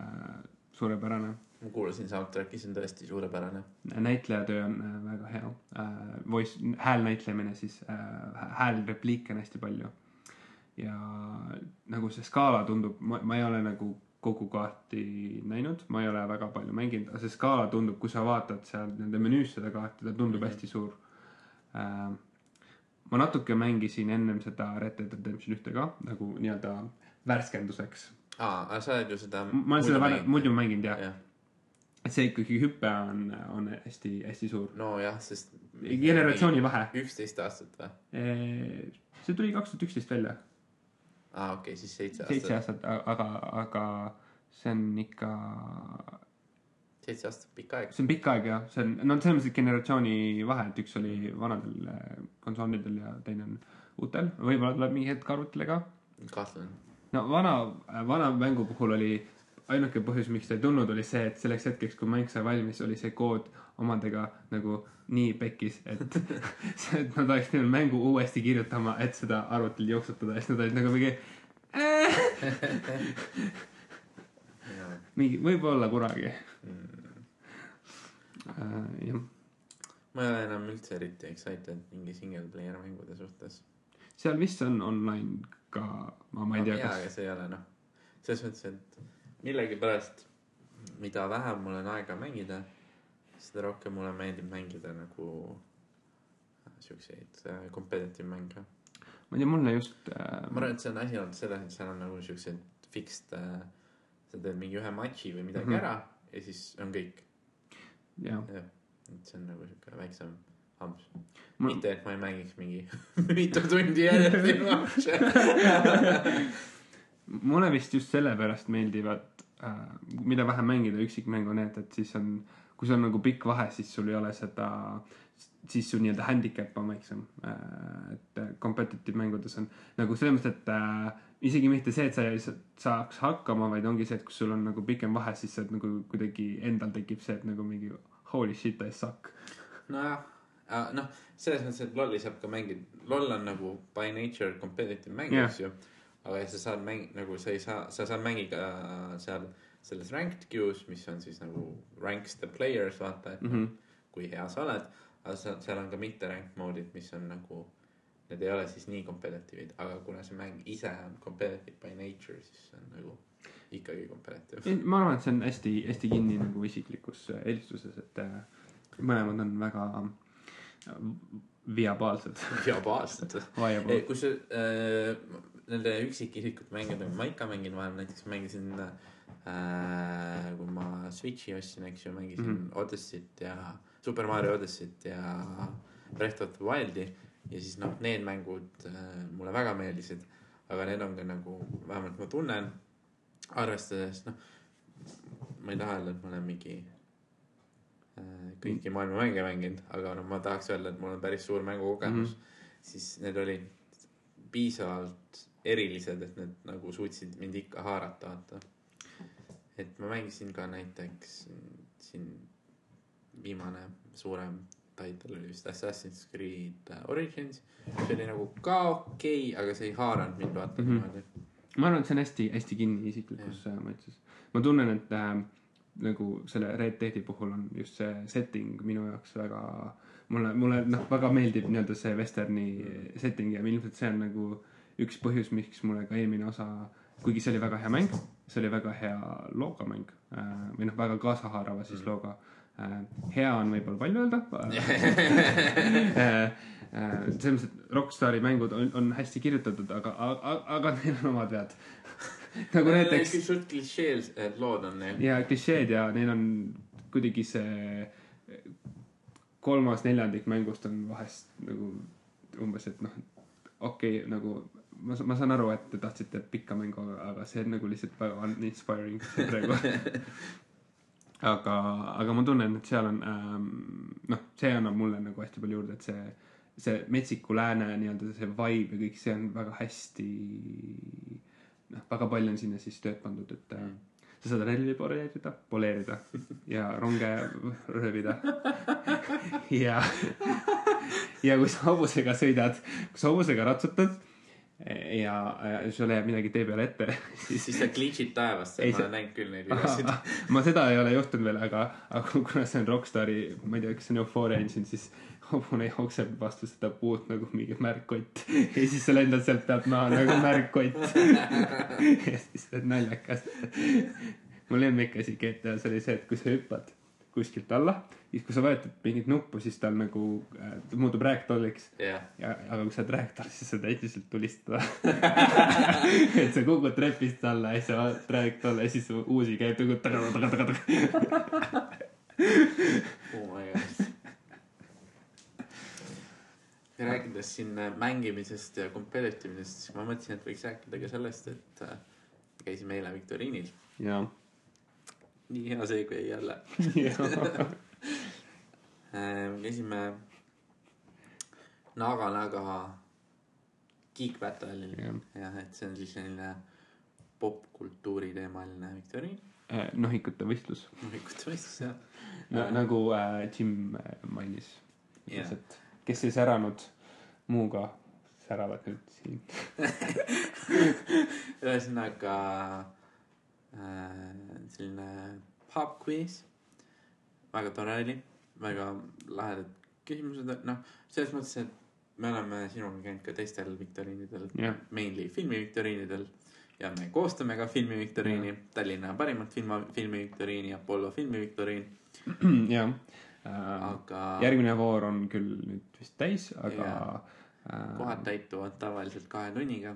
suurepärane ma kuulasin soundtrack'i, see on tõesti suurepärane. näitlejatöö on äh, väga hea äh,. Voice, hääl näitlemine siis äh,, häälrepliike on hästi palju. ja nagu see skaala tundub, ma, ei ole nagu kogu kaarti näinud, ma ei ole väga palju mänginud, aga see skaala tundub, kui sa vaatad seal nende menüüs seda kaarti, ta tundub mm. -hmm. hästi suur äh,. ma natuke mängisin ennem seda Red Dead Redemption ühte ka nagu nii-öelda värskenduseks. aa, aga sa oled ju seda. ma olen seda varem, muidu mänginud jah, jah. et see ikkagi hüpe on, on hästi-hästi suur. nojah, sest. generatsiooni vahe. üksteist aastat või? see tuli kaks tuhat üksteist välja. aa, okei, siis seitse seitse aastat. aastat, aga, aga see on ikka, seitse aastat, pikk aeg. see on pikk aeg jah, see on, no selles mõttes, generatsiooni vahe, et üks oli vanadel äh, konsoolidel ja teine on uutel, võib-olla tuleb mingi hetk arvutile ka kahtlen. no vana, vana mängu puhul oli ainuke põhjus, miks ta ei tulnud, oli see, et selleks hetkeks, kui mäng sai valmis, oli see kood omadega nagu nii pekkis, et et nad oleks pidanud mängu uuesti kirjutama, et seda arvutil jooksutada ja siis nad olid nagu mingi mingi, võib-olla kunagi uh,. jah, ma ei ole enam üldse eriti excited mingi single player mängude suhtes. seal vist on online ka, ma, ma ei tea, jaa, kas aga see ei ole noh, selles mõttes, et millegipärast, mida vähem mul on aega mängida, seda rohkem mulle meeldib mängida nagu äh, siukseid äh, competitive mänge. ma ei tea, mulle just uh, ma arvan, et see on asi olnud selles, et seal on nagu siuksed fixed äh,, sa teed mingi ühe matši või midagi mm -hmm. ära ja siis on kõik. jah, jah, et see on nagu siuke väiksem amps. Mul- mitte, et ma ei mängiks mingi mitu tundi järjest matše. mulle vist just sellepärast meeldivad äh,, mida vähem mängida üksikmängu need, et siis on, kui sul on nagu pikk vahe, siis sul ei ole seda, siis su nii-öelda handicap on väiksem äh,. et äh, competitive mängudes on nagu selles mõttes, et äh, isegi mitte see, et sa saaks hakkama, vaid ongi see, et kui sul on nagu pikem vahe, siis sa oled nagu kuidagi endal tekib see, et nagu mingi holy shit I suck. nojah, noh, selles mõttes, et LOL-i saab ka mängida, LOL on nagu by nature competitive mäng Jah. eks ju. Aga sa saad mäng-, nagu sa ei saa, sa saad mängida seal selles ranked queue's, mis on siis nagu ranks the players, vaata, et mm. -hmm. kui hea sa oled. aga seal, seal on ka mitte rank mode'id, mis on nagu, need ei ole siis nii competitive'id, aga kuna see mäng ise on competitive by nature, siis see on nagu ikkagi competitive. ma arvan, et see on hästi, hästi kinni nagu isiklikus äh, eelistuses, et äh, mõlemad on väga äh, viabaalsed, ei, viable. kus äh, nende üksikisikute mängudega ma ikka mängin vahel, näiteks mängisin äh,, kui ma Switch'i ostsin, eks ju, mängisin mm Mhm. -hmm. Odyssey't ja Super Mario Odyssey't ja Breath of the Wildi ja siis noh, need mängud äh, mulle väga meeldisid, aga need on ka nagu, vähemalt ma tunnen, arvestades noh, ma ei taha öelda, et ma olen mingi äh, kõiki maailma mänge mänginud, aga noh, ma tahaks öelda, et mul on päris suur mängukogemus mm, -hmm. siis need olid piisavalt erilised, et need nagu suutsid mind ikka haarata, vaata. et ma mängisin ka näiteks siin viimane suurem title oli vist Assassin's Creed Origins, see oli nagu ka okei okay,, aga see ei haaranud mind vaata Mhm. niimoodi. ma arvan, et see on hästi-hästi kinni isiklikus äh, mõttes. ma tunnen, et äh, nagu selle Red Deadi puhul on just see setting minu jaoks väga, mulle, mulle noh, väga meeldib nii-öelda see vesterni setting ja ilmselt see on nagu üks põhjus, miks mulle ka eelmine osa, kuigi see oli väga hea mäng, see oli väga hea looga mäng äh, või noh, väga kaasahaarava siis looga äh,. hea on võib-olla palju öelda äh, selles mõttes, et Rockstari mängud on, on hästi kirjutatud, aga, aga, aga neil on omad vead. nagu näiteks suht klišeed lood on neil. ja klišeed ja neil on kuidagi see kolmas neljandik mängust on vahest nagu umbes, et noh, okei okay,, nagu ma, ma saan aru, et te tahtsite pikka mängu, aga see on nagu lihtsalt väga uninspiring praegu. aga, aga ma tunnen, et seal on ähm, noh, see annab mulle nagu hästi palju juurde, et see, see metsiku lääne nii-öelda see vibe ja kõik see on väga hästi noh, väga palju on sinna siis tööd pandud, et äh, sa saad relvi poleerida, poleerida ja ronge röövida. ja, ja kui sa hobusega sõidad, kui sa hobusega ratsutad ja, ja sulle jääb midagi tee peale ette, siis siis sa glitch'id taevast, Ei, ma olen näinud küll neid videosid. ma seda ei ole juhtunud veel, aga, aga kuna see on Rockstari, ma ei tea, kas see on Euphoria engine, siis hobune jookseb vastu seda puud nagu mingi märkkott ja siis sa lendad sealt pealt maha nagu märkkott. ja siis see on naljakas. mu lemmikasi GTA-s oli see, et kui sa hüppad kuskilt alla, siis kui sa vajutad mingit nuppu, siis tal nagu äh, muutub ragdolliks jah, ja, aga kui sa oled ragdoll, siis sa saad endiselt tulistada. et sa kukud trepist alla ja siis sa vaatad ragdolle ja siis uusi käib nagu taga-taga-taga-taga. oh my god. rääkides siin mängimisest ja competitive isest, siis ma mõtlesin, et võiks rääkida ka sellest, et käisime eile viktoriinil. jaa. nii hea see, kui jälle. Käisime Naga-Naga Geek Battle'il Jah. jah, et see on siis selline popkultuuri teemaline viktoriin. nohikute võistlus hommikuti võistlus jah. no,. nagu äh, Jim äh, mainis yeah., et kes ei säranud muuga, säravad nüüd siin. ühesõnaga äh, selline pop quiz. väga tore oli, väga lahedad küsimused, noh, selles mõttes, et me oleme sinuga käinud ka teistel viktoriinidel Jah. mainly filmiviktoriinidel ja me koostame ka filmiviktoriini, Tallinna parimat filma, filmiviktoriini, Apollo filmiviktoriin, jah äh,. aga järgmine voor on küll nüüd vist täis, aga Jaa. äh, kohad täituvad tavaliselt kahe tunniga.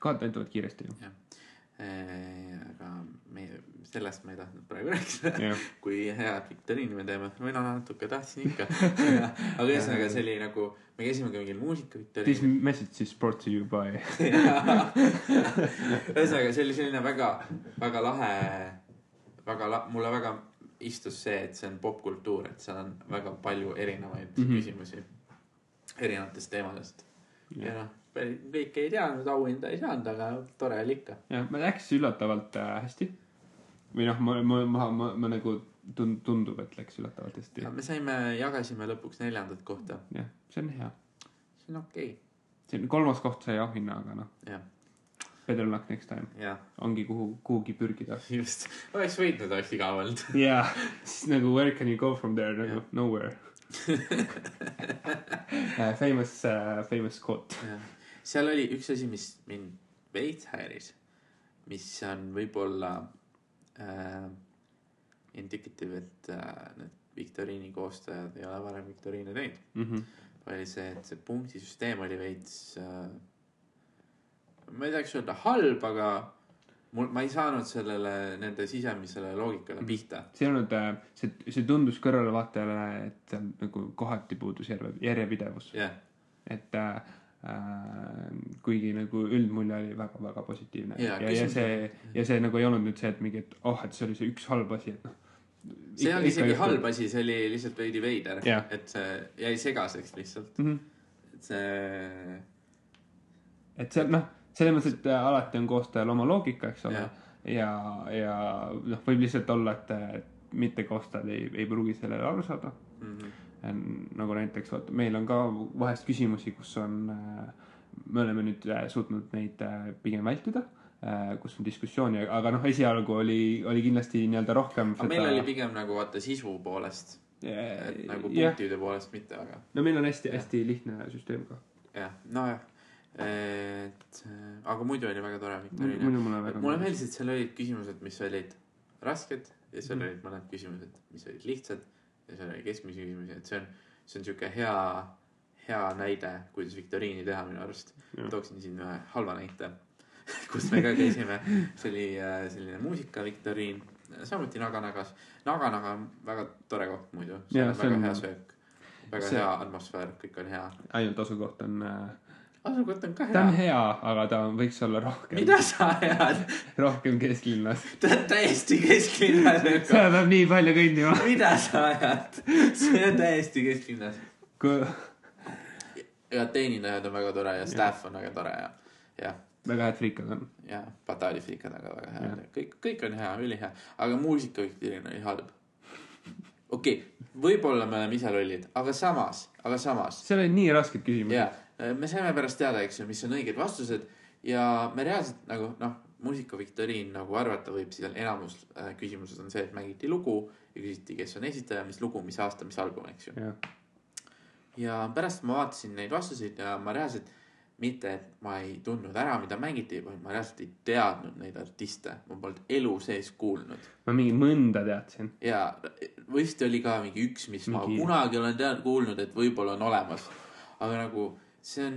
kohad täituvad kiiresti ju. Aga me, sellest ma ei tahtnud praegu rääkida. kui head viktoriini me teeme või noh, natuke tahtsin ikka. aga ühesõnaga, see oli nagu, me käisime ka mingil This muusikaviktoriinil. message is brought to you by ühesõnaga, see oli selline väga, väga lahe, väga la-, mulle väga istus see, et see on popkultuur, et seal on väga palju erinevaid mm. -hmm. küsimusi erinevatest teemadest. ja noh, kõike ei teadnud, auhinda ei saanud, aga tore oli ikka. jah, ma läks üllatavalt äh, hästi. või noh, ma, ma, ma, ma, ma nagu tund-, tundub, et läks üllatavalt hästi. me saime, jagasime lõpuks neljandat kohta, jah, see on hea. see on okei okay., see on kolmas koht sai auhinna, aga noh, jah, better luck next time. jah, ongi kuhu, kuhugi pürgida. just, oleks võitnud, oleks igav olnud. jaa, siis nagu where can you go from there nagu Jah. nowhere uh. Famous uh,, famous quote. Seal oli üks asi, mis mind veits häiris, mis on võib-olla äh, indicative, et äh, need viktoriini koostajad ei ole varem viktoriine teinud. Mm -hmm. oli see, et see punktisüsteem oli veits äh,, ma ei tahaks öelda halb, aga mul, ma ei saanud sellele, nende sisemisele loogikale pihta. see ei olnud, see, see tundus kõrvalevaatajale, et nagu kohati puudus järje, järjepidevus. jah, et äh, äh, kuigi nagu üldmulje oli väga-väga positiivne ja, ja küsimus- see ja see nagu ei olnud nüüd see, et mingi, et oh, et see oli see üks halb asi, et noh. see ei olnud isegi halb asi, see oli lihtsalt veidi veider et see jäi segaseks lihtsalt, mm. -hmm. et see et see noh, selles mõttes, et äh, alati on koostajal oma loogika, eks ole ja, ja noh, võib lihtsalt olla, et äh, mitte koostajad ei, ei pruugi sellele aru saada. mm. -hmm. Nagu näiteks vaata, meil on ka vahest küsimusi, kus on, me oleme nüüd äh, suutnud neid äh, pigem vältida, kus on diskussiooni, aga noh, esialgu oli, oli kindlasti nii-öelda rohkem aga meil oli pigem nagu vaata sisu poolest, et nagu punktide poolest mitte väga. no meil on hästi-hästi lihtne süsteem ka. jah, nojah, et äh, aga muidu oli väga tore viktoriin. muidu mulle väga mulle meeldis, et seal olid küsimused, mis olid rasked ja seal Mhm. olid mõned küsimused, mis olid lihtsad seal oli keskmisi küsimusi, et see on, see on siuke hea, hea näide, kuidas viktoriini teha minu arust. Tooksin siin ühe halva näite, kus me ka käisime, see oli äh, selline muusikaviktoriin, samuti Naga-Nagas. Naga-Naga on väga tore koht muidu, seal on väga on- hea söök, väga see- hea atmosfäär, kõik on hea. ainult asukoht on äh,, asukoht on ka ta on hea. hea, aga ta võiks olla rohkem, mida sa ajad? rohkem kesklinnas. ta on täiesti kesklinnas. seal peab nii palju kõndima. mida sa ajad? see on täiesti kesklinnas. kui ja teenindajad on väga tore ja staff on väga tore ja, ja, väga head friikad on. ja bataalifikad on ka väga Jah. head. kõik, kõik on hea, ülihea, aga muusikaviktoriin oli halb. okei okay,, võib-olla me oleme ise lollid, aga samas, aga samas seal olid nii rasked küsimused ja. Me saime pärast teada, eks ju, mis on õiged vastused ja me reaalselt nagu noh, muusikaviktoriin nagu arvata võib, siis on enamus äh, küsimused on see, et mängiti lugu ja küsiti, kes on esitaja, mis lugu, mis aasta, mis album, eks ju. ja pärast ma vaatasin neid vastuseid ja ma reaalselt mitte, et ma ei tundnud ära, mida mängiti, vaid ma reaalselt ei teadnud neid artiste, ma polnud elu sees kuulnud. ma mingi mõnda teadsin. ja vist oli ka mingi üks, mis. Mingi- ma kunagi olen teadnud, kuulnud, et võib-olla on olemas. aga nagu see on,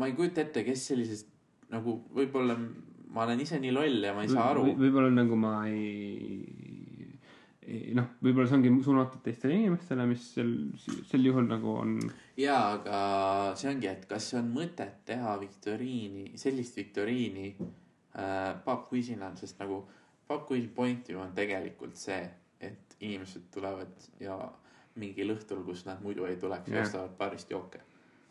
ma ei kujuta ette, kes sellisest nagu võib-olla ma olen ise nii loll ja ma ei saa aru. võib-olla nagu ma ei, noh, võib-olla see ongi suunatud teistele inimestele, mis sel, sel juhul nagu on, jaa, aga see ongi, et kas on mõtet teha viktoriini, sellist viktoriini äh, pubquizina, sest nagu pubquizi point ju on tegelikult see, et inimesed tulevad ja mingil õhtul, kus nad muidu ei tuleks yeah., ostavad baarist jooke,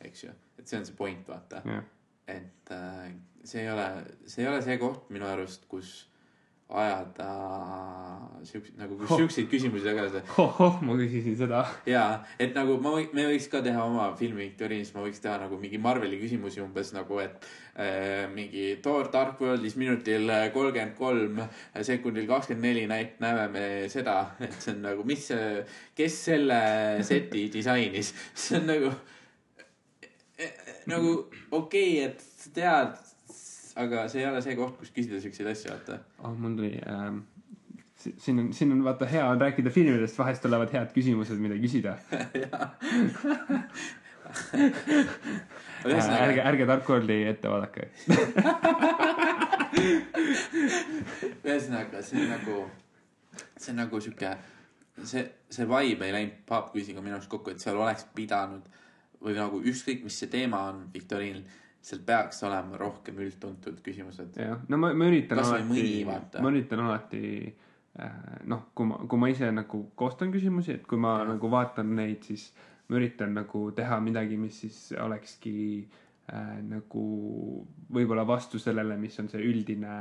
eks ju, et see on see point, vaata jah, et äh, see ei ole, see ei ole see koht minu arust, kus ajada siukseid nagu, Oh. siukseid küsimusi tagasi. oh-oh, ma küsisin seda. jaa, et nagu ma me võiks ka teha oma filmi viktoriinis, ma võiks teha nagu mingi Marveli küsimusi umbes nagu, et äh, mingi Thor Dark Worldis minutil kolmkümmend kolm, sekundil kakskümmend neli näit-, näeme me seda, et see on nagu, mis kes selle seti disainis, see on nagu, nagu okei okay,, et tead, aga see ei ole see koht, kus küsida siukseid asju, vaata. oh, mul tuli ähm,, siin on, siin on vaata hea on rääkida filmidest, vahest tulevad head küsimused, mida küsida. ärge, ühesõnaga, ärge Dark Worldi ette vaadake. ühesõnaga see on nagu, see on nagu sihuke, see, see vibe ei läinud Pop Quiziga minu arust kokku, et seal oleks pidanud või nagu ükskõik, mis see teema on viktoriinil, seal peaks olema rohkem üldtuntud küsimused. jah, no ma, ma üritan Kas alati ma üritan alati äh, noh, kui ma, kui ma ise nagu koostan küsimusi, et kui ma Jah. nagu vaatan neid, siis ma üritan nagu teha midagi, mis siis olekski äh, nagu võib-olla vastu sellele, mis on see üldine,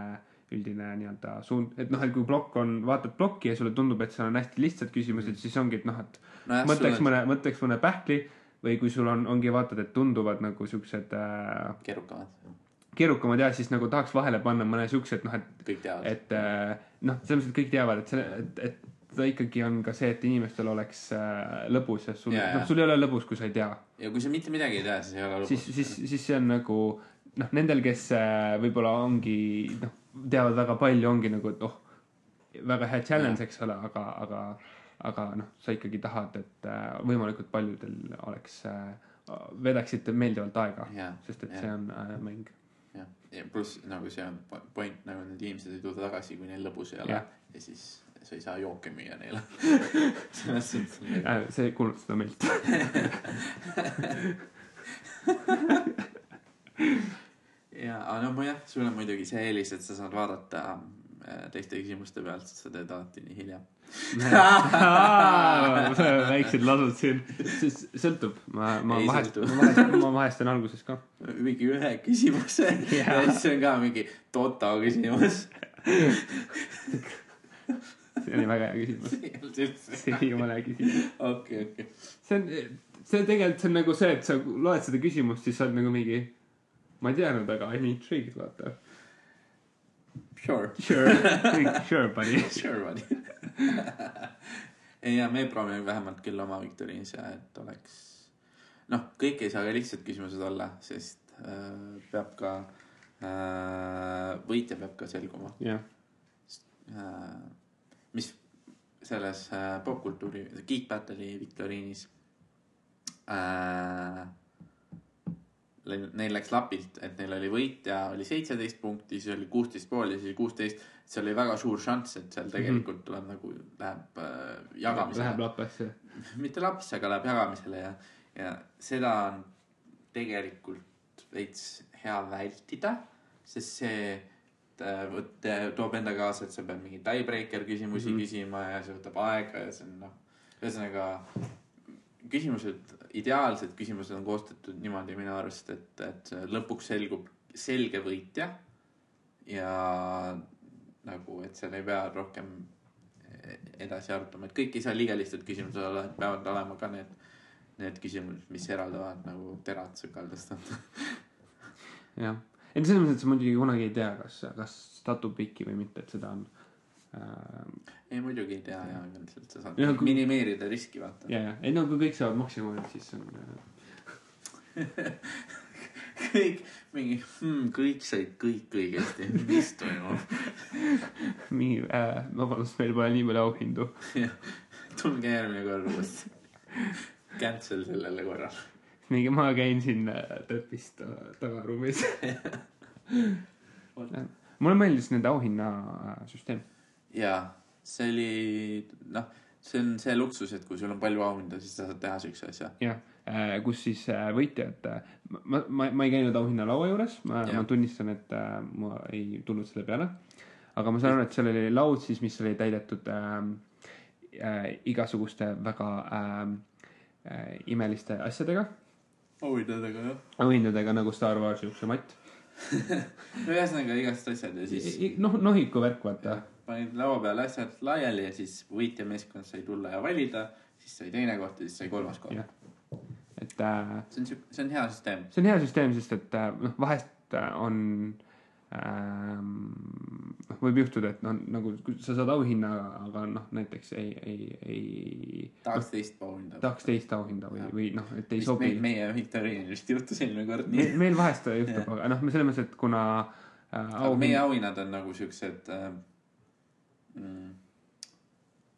üldine nii-öelda suund, et noh, et kui plokk on, vaatad plokki ja sulle tundub, et seal on hästi lihtsad küsimused, siis ongi, et noh, et nojah, mõtleks sul on mõne, mõtleks mõne pähkli või kui sul on, ongi vaatad, et tunduvad nagu siuksed äh, keerukamad, keerukamad ja siis nagu tahaks vahele panna mõne siukse, et noh, et kõik teavad. et äh, noh, selles mõttes, et kõik teavad, et see, et, et ta ikkagi on ka see, et inimestel oleks äh, lõbus ja sul noh sul ei ole lõbus, kui sa ei tea. ja kui sa mitte midagi ei tea, siis ei ole lõbus. siis, siis, siis see on nagu noh, nendel, kes äh, võib-olla ongi noh, teavad väga palju, ongi nagu, et oh, väga hea challenge, eks ole, aga, aga, aga noh, sa ikkagi tahad, et äh, võimalikult paljudel oleks äh,, veedaksid meeldivalt aega, jah, sest et Jah. see on äh, mäng. jah, ja pluss nagu see on po- point nagu need inimesed ei tule tagasi, kui neil lõbus ei ole Jah. ja siis sa ei saa jooke müüa neile. selles suhtes see kuulutab seda meilt. ja, aga no jah, sul on muidugi see eelis, et sa saad vaadata teiste küsimuste pealt, sest sa teed alati nii hilja. väiksed lasud siin, siis sõltub, ma, ma Ei vahest, ma vahest, ma vahest teen alguses ka. mingi ühe küsimuse Jaa. ja siis on ka mingi Toto küsimus. see oli väga hea küsimus. see oli jumala hea küsimus. okei, okei. see on, see tegelikult, see on nagu see, et sa loed seda küsimust, siis sa oled nagu mingi, ma ei teadnud, aga I m intrigued, vaata. Sure. Sure, sure buddy. Sure, buddy. ei, ja me proovime vähemalt küll oma viktoriinis ja et oleks, noh, kõik ei saa ka lihtsad küsimused olla, sest äh, peab ka äh,, võitja peab ka selguma jah, äh,. mis selles äh, popkultuuri, Geek Battle'i viktoriinis äh,. Neil läks lapilt, et neil oli võitja oli seitseteist punkti, siis oli kuusteist pool ja siis kuusteist. seal oli väga suur šanss, et seal tegelikult tuleb nagu, läheb äh, jagamisele läheb. lappesse. mitte laps, aga läheb jagamisele ja, ja seda on tegelikult veits hea vältida, sest see äh, võt- toob enda kaasa, et sa pead mingeid tiebreaker küsimusi mm. -hmm. küsima ja see võtab aega ja see on noh, ühesõnaga küsimused, ideaalsed küsimused on koostatud niimoodi minu arust, et, et lõpuks selgub selge võitja ja nagu, et seal ei pea rohkem edasi arutama, et kõik ei saa liiga lihtsad küsimused olla, et peavad olema ka need, need küsimused, mis eraldavad nagu terad sõkaldest. jah, ei selles mõttes, et sa muidugi kunagi ei tea, kas, kas statub pikki või mitte, et seda on. Ei muidugi ei tea ja üldiselt sa saad Ja kui- minimeerida riski vaata. ja, ja, ei no kui kõik saavad maksimumi, siis on äh, kõik mingi hmm,, kõik said kõik õigesti, mis toimub? mingi äh,, vabandust, meil pole nii palju auhindu. tulge järgmine kord uuesti. Cancel sellele korral. mingi, ma käin siin äh, trepist äh, tagaruumis. mulle meeldis nende auhinna äh, süsteem. jaa, see oli, noh, see on see luksus, et kui sul on palju auhinda, siis sa saad teha siukse asja. jah, kus siis äh, võitjad, ma, ma, ma ei käinud auhinnalaua juures, ma, ma tunnistan, et äh, ma ei tulnud selle peale. aga ma saan aru, et seal oli laud siis, mis oli täidetud äh, äh, igasuguste väga äh, äh, imeliste asjadega, auhindadega, jah. auhindadega nagu Star Wars siukse matt. no ühesõnaga igast asjad ja siis noh, nohiku värk, vaata. Panid laua peale asjad laiali ja siis võitjameeskond sai tulla ja valida, siis sai teine koht ja siis sai kolmas koht et äh, see on siuke, see on hea süsteem. see on hea süsteem, sest et äh, noh, vahest äh, on noh, võib juhtuda, et noh, nagu sa saad auhinna, aga noh, näiteks ei, ei, ei tahaks teist auhinda. tahaks teist auhinda või või noh, et ei vist sobi meie viktoriinil vist juhtus eelmine kord nii. meil vahest juhtub, aga noh, selles mõttes, et kuna äh, aga meie auhind, auhinnad on nagu siuksed äh,, mm,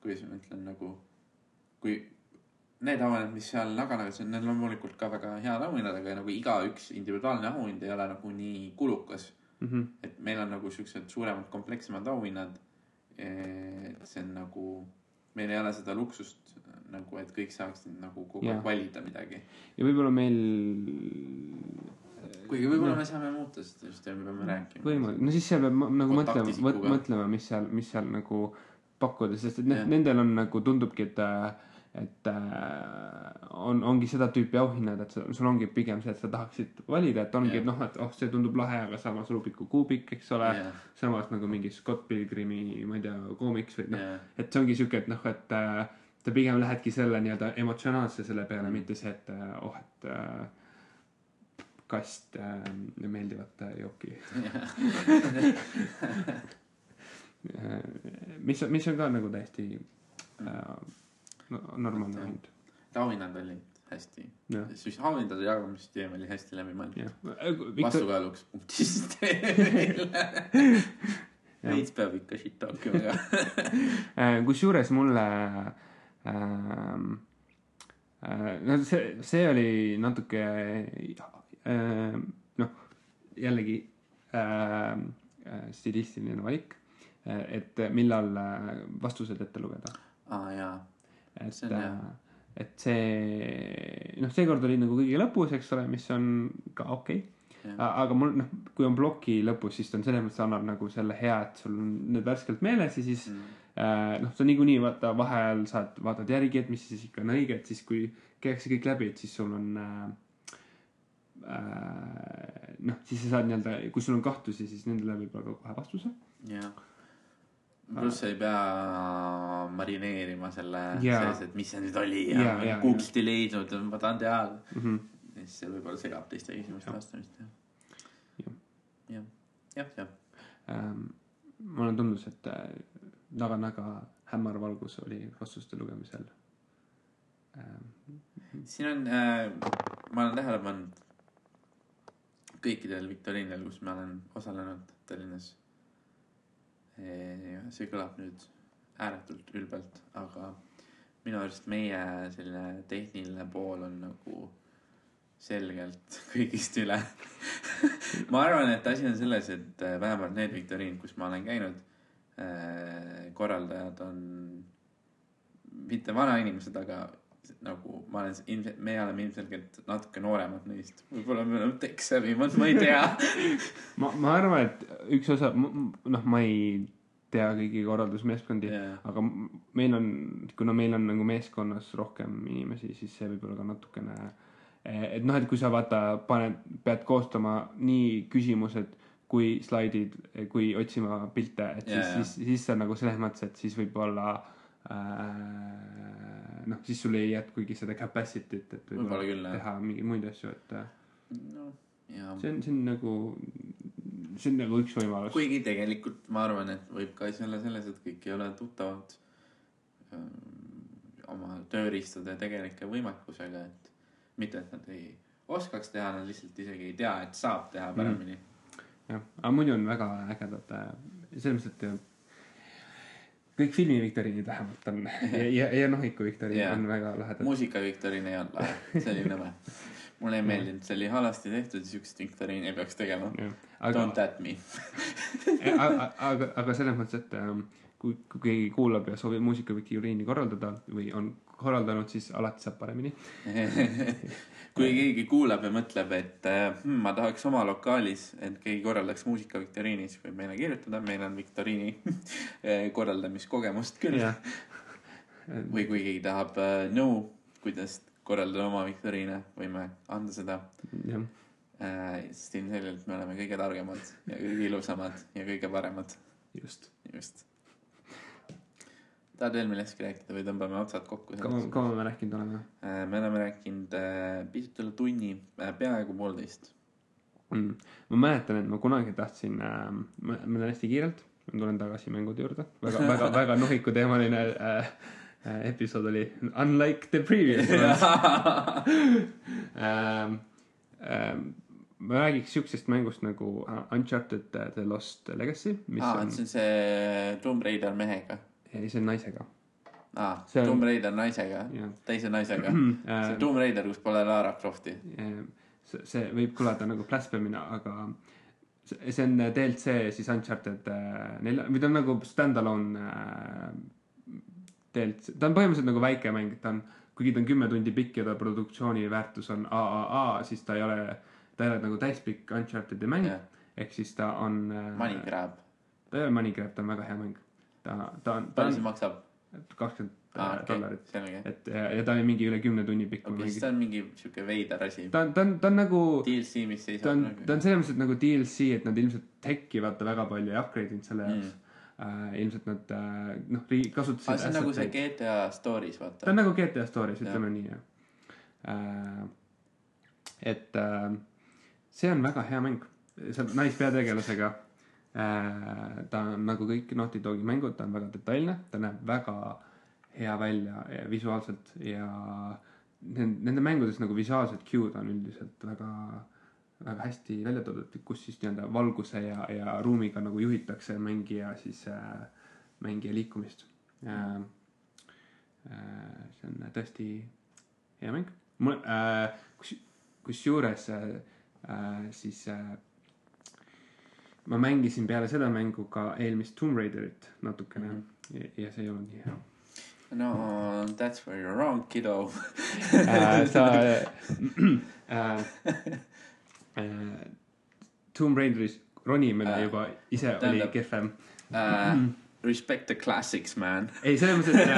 kuidas ma ütlen nagu, kui need auhinnad, mis seal Naganagas on, need on loomulikult ka väga head auhinnad, aga nagu igaüks individuaalne auhind ei ole nagu nii kulukas. Mhm. et meil on nagu siuksed suuremad, komplekssemad auhinnad. et see on nagu, meil ei ole seda luksust nagu, et kõik saaksid nagu kogu aeg valida midagi. ja võib-olla meil kuigi võib-olla Noh. me saame muuta seda süsteemi, peame rääkima. võimalik, no siis seal peab nagu mõtlema, mõtlema, mis seal, mis seal nagu pakkuda, sest et ne, nendel on nagu tundubki, et, et äh, on, ongi seda tüüpi auhinnad, et sul ongi pigem see, et sa tahaksid valida, et ongi, Jah. et noh, et oh, see tundub lahe, aga samas Rubiku kuubik, eks ole Jah. samas nagu mingi Scott Pilgrimi, ma ei tea, koomiks või noh, Jah. et see ongi siuke, et noh, et äh, sa pigem lähedki selle nii-öelda emotsionaalse selle peale Mm. mm., mitte see, et äh, oh, et äh, kast äh, meeldivat äh, jooki. mis, mis on ka nagu täiesti äh, no, normaalne Jah. hind. auhinnad olid hästi, siis auhindade jagamisüsteem oli hästi läbi mõeldud. jah. Viktor, vastukaaluks punktisüsteemile. veits peab ikka shit talkima ka. Äh, kusjuures mulle ähm, äh, no see, see oli natuke äh, noh, jällegi äh, äh, stilistiline valik, et millal äh, vastused ette lugeda. aa jaa, et et see noh, seekord oli nagu kõige lõpus, eks ole, mis on ka okei okay.. jah, aga mul noh, kui on ploki lõpus, siis ta on selles mõttes annab nagu selle hea, et sul on need värskelt meeles ja siis Mm. äh, noh, sa niikuinii vaata vaheajal saad, vaatad järgi, et mis siis ikka on õige, et siis kui käiakse kõik läbi, et siis sul on äh, noh, siis sa saad nii-öelda, kui sul on kahtlusi, siis nendele võib-olla ka kohe vastuse. jah. pluss ei pea marineerima selle Jaa. sees, et mis see nüüd oli ja, jaa, ja Google'ist ei leidnud, ma tahan teada. Mm -hmm. ja siis see võib-olla segab teiste küsimuste vastamist. Jah. jah, jah, jah. ähm, mulle tundus, et äh, väga-väga hämar valgus oli vastuste lugemisel ähm,. siin on äh,, ma olen tähele pannud kõikidel viktoriinidel, kus ma olen osalenud Tallinnas. see kõlab nüüd ääretult ülbelt, aga minu arust meie selline tehniline pool on nagu selgelt kõigist üle. ma arvan, et asi on selles, et äh, vähemalt need viktoriinid, kus ma olen käinud, korraldajad on mitte vanainimesed, aga nagu ma olen ilmselt, me oleme ilmselgelt natuke nooremad neist. võib-olla me oleme tech-savvy-mad, ma ei tea. ma, ma arvan, et üks osa, noh, ma ei tea kõiki korraldusmeeskondi yeah., aga meil on, kuna meil on nagu meeskonnas rohkem inimesi, siis see võib olla ka natukene, et noh, et kui sa vaata, paned, pead koostama nii küsimused kui slaidid, kui otsima pilte, et Jaa, siis jaa. siis, siis sa nagu selles mõttes, et siis võib-olla äh, noh, siis sul ei jätkugi seda capacity't, et Võib-olla küll, teha mingeid muid asju, et äh, no see on, see on nagu, see on nagu üks võimalus. kuigi tegelikult ma arvan, et võib ka asi olla selles, et kõik ei ole tuttavad öö, oma tööriistade tegelike võimekusega, et mitte, et nad ei oskaks teha, nad lihtsalt isegi ei tea, et saab teha paremini mm. jah, aga muidu on väga ägedad, selles mõttes, et äh, kõik filmiviktoriinid vähemalt on ja, ja, ja Nohiku viktoriin Jaa. on väga lahedad. muusika viktoriin ei olnud lahe, see oli nõme. mulle ei meeldinud, see oli halvasti tehtud, siukest viktoriini ei peaks tegema. aga Don't, at me. aga, aga, aga selles mõttes, et ähm, kui, kui keegi kuulab ja soovib muusikaviktoriini korraldada või on korraldanud, siis alati saab paremini. kui keegi kuulab ja mõtleb, et äh, hmm, ma tahaks oma lokaalis, et keegi korraldaks muusika viktoriinis, võib meile kirjutada, meil on viktoriini eh, korraldamiskogemust küll. või kui keegi tahab äh, nõu, kuidas korraldada oma viktoriine, võime anda seda äh,. sest ilmselgelt me oleme kõige targemad ja kõige ilusamad ja kõige paremad, just. just. Tahad veel millestki rääkida või tõmbame otsad kokku? kaua, kaua me rääkinud oleme Äh, me oleme rääkinud äh, pisut üle tunni, peaaegu poolteist. mm.? ma mäletan, et ma kunagi tahtsin äh,, ma, ma teen hästi kiirelt, ma tulen tagasi mängude juurde, väga, väga, väga nohikuteemaline äh, äh, episood oli unlike the previous ones ähm, ähm, ma räägiks siuksest mängust nagu äh, Uncharted The Lost Legacy, mis aa, see on see Tomb Raider mehega. Ei see on naisega. aa, See on- Tomb Raider naisega, teise naisega. see Tomb Raider, kus pole Lara Crofti. see, see võib kõlada nagu blasphemina, aga see on DLC siis Uncharted äh, nelja, või ta on nagu stand-alone äh, DLC, ta on põhimõtteliselt nagu väike mäng, ta on, kuigi ta on kümme tundi pikk ja ta produktsiooni väärtus on AAA, siis ta ei ole, ta ei ole nagu täispikk Uncharted'i mäng jah, ehk siis ta on äh, Money Grab. ta ei ole money grab, ta on väga hea mäng. ta, ta on, ta palju see on maksab? kakskümmend aa, äh, okei, dollarit, et ja, ja ta on mingi üle kümne tunni pikk okei, siis okay,. ta on mingi siuke veider asi. ta on, ta on, ta on nagu DLC, mis ta seisab on, nagu ta on selles mõttes nagu DLC, et nad ilmselt tech'i vaata väga palju ei upgrade inud selle jaoks mm.. Uh, ilmselt nad uh, noh, kasutasid aa, see on nagu see GTA Stories, ta vaata on. nagu GTA Stories, ütleme nii jah uh,. et uh, see on väga hea mäng, on naispeategelasega. Ta on nagu kõik Naughty Dogi mängud, ta on väga detailne, ta näeb väga hea välja ja visuaalselt ja nende, nende mängudes nagu visuaalsed cue'd on üldiselt väga väga hästi välja toodud, kus siis nii-öelda valguse ja, ja ruumiga nagu juhitakse mängija siis äh,, mängija liikumist äh,. Äh, see on tõesti hea mäng. mul äh,, kus, kusjuures äh, äh, siis äh, ma mängisin peale seda mängu ka eelmist Tomb Raiderit natukene mm. -hmm. ja, ja see ei olnud nii hea no that's where you are wrong, kiddo. äh, sa äh, äh, Tomb Raideris ronimine Äh, juba ise oli kehvem. Uh, respect the classics, man. ei, selles mõttes, et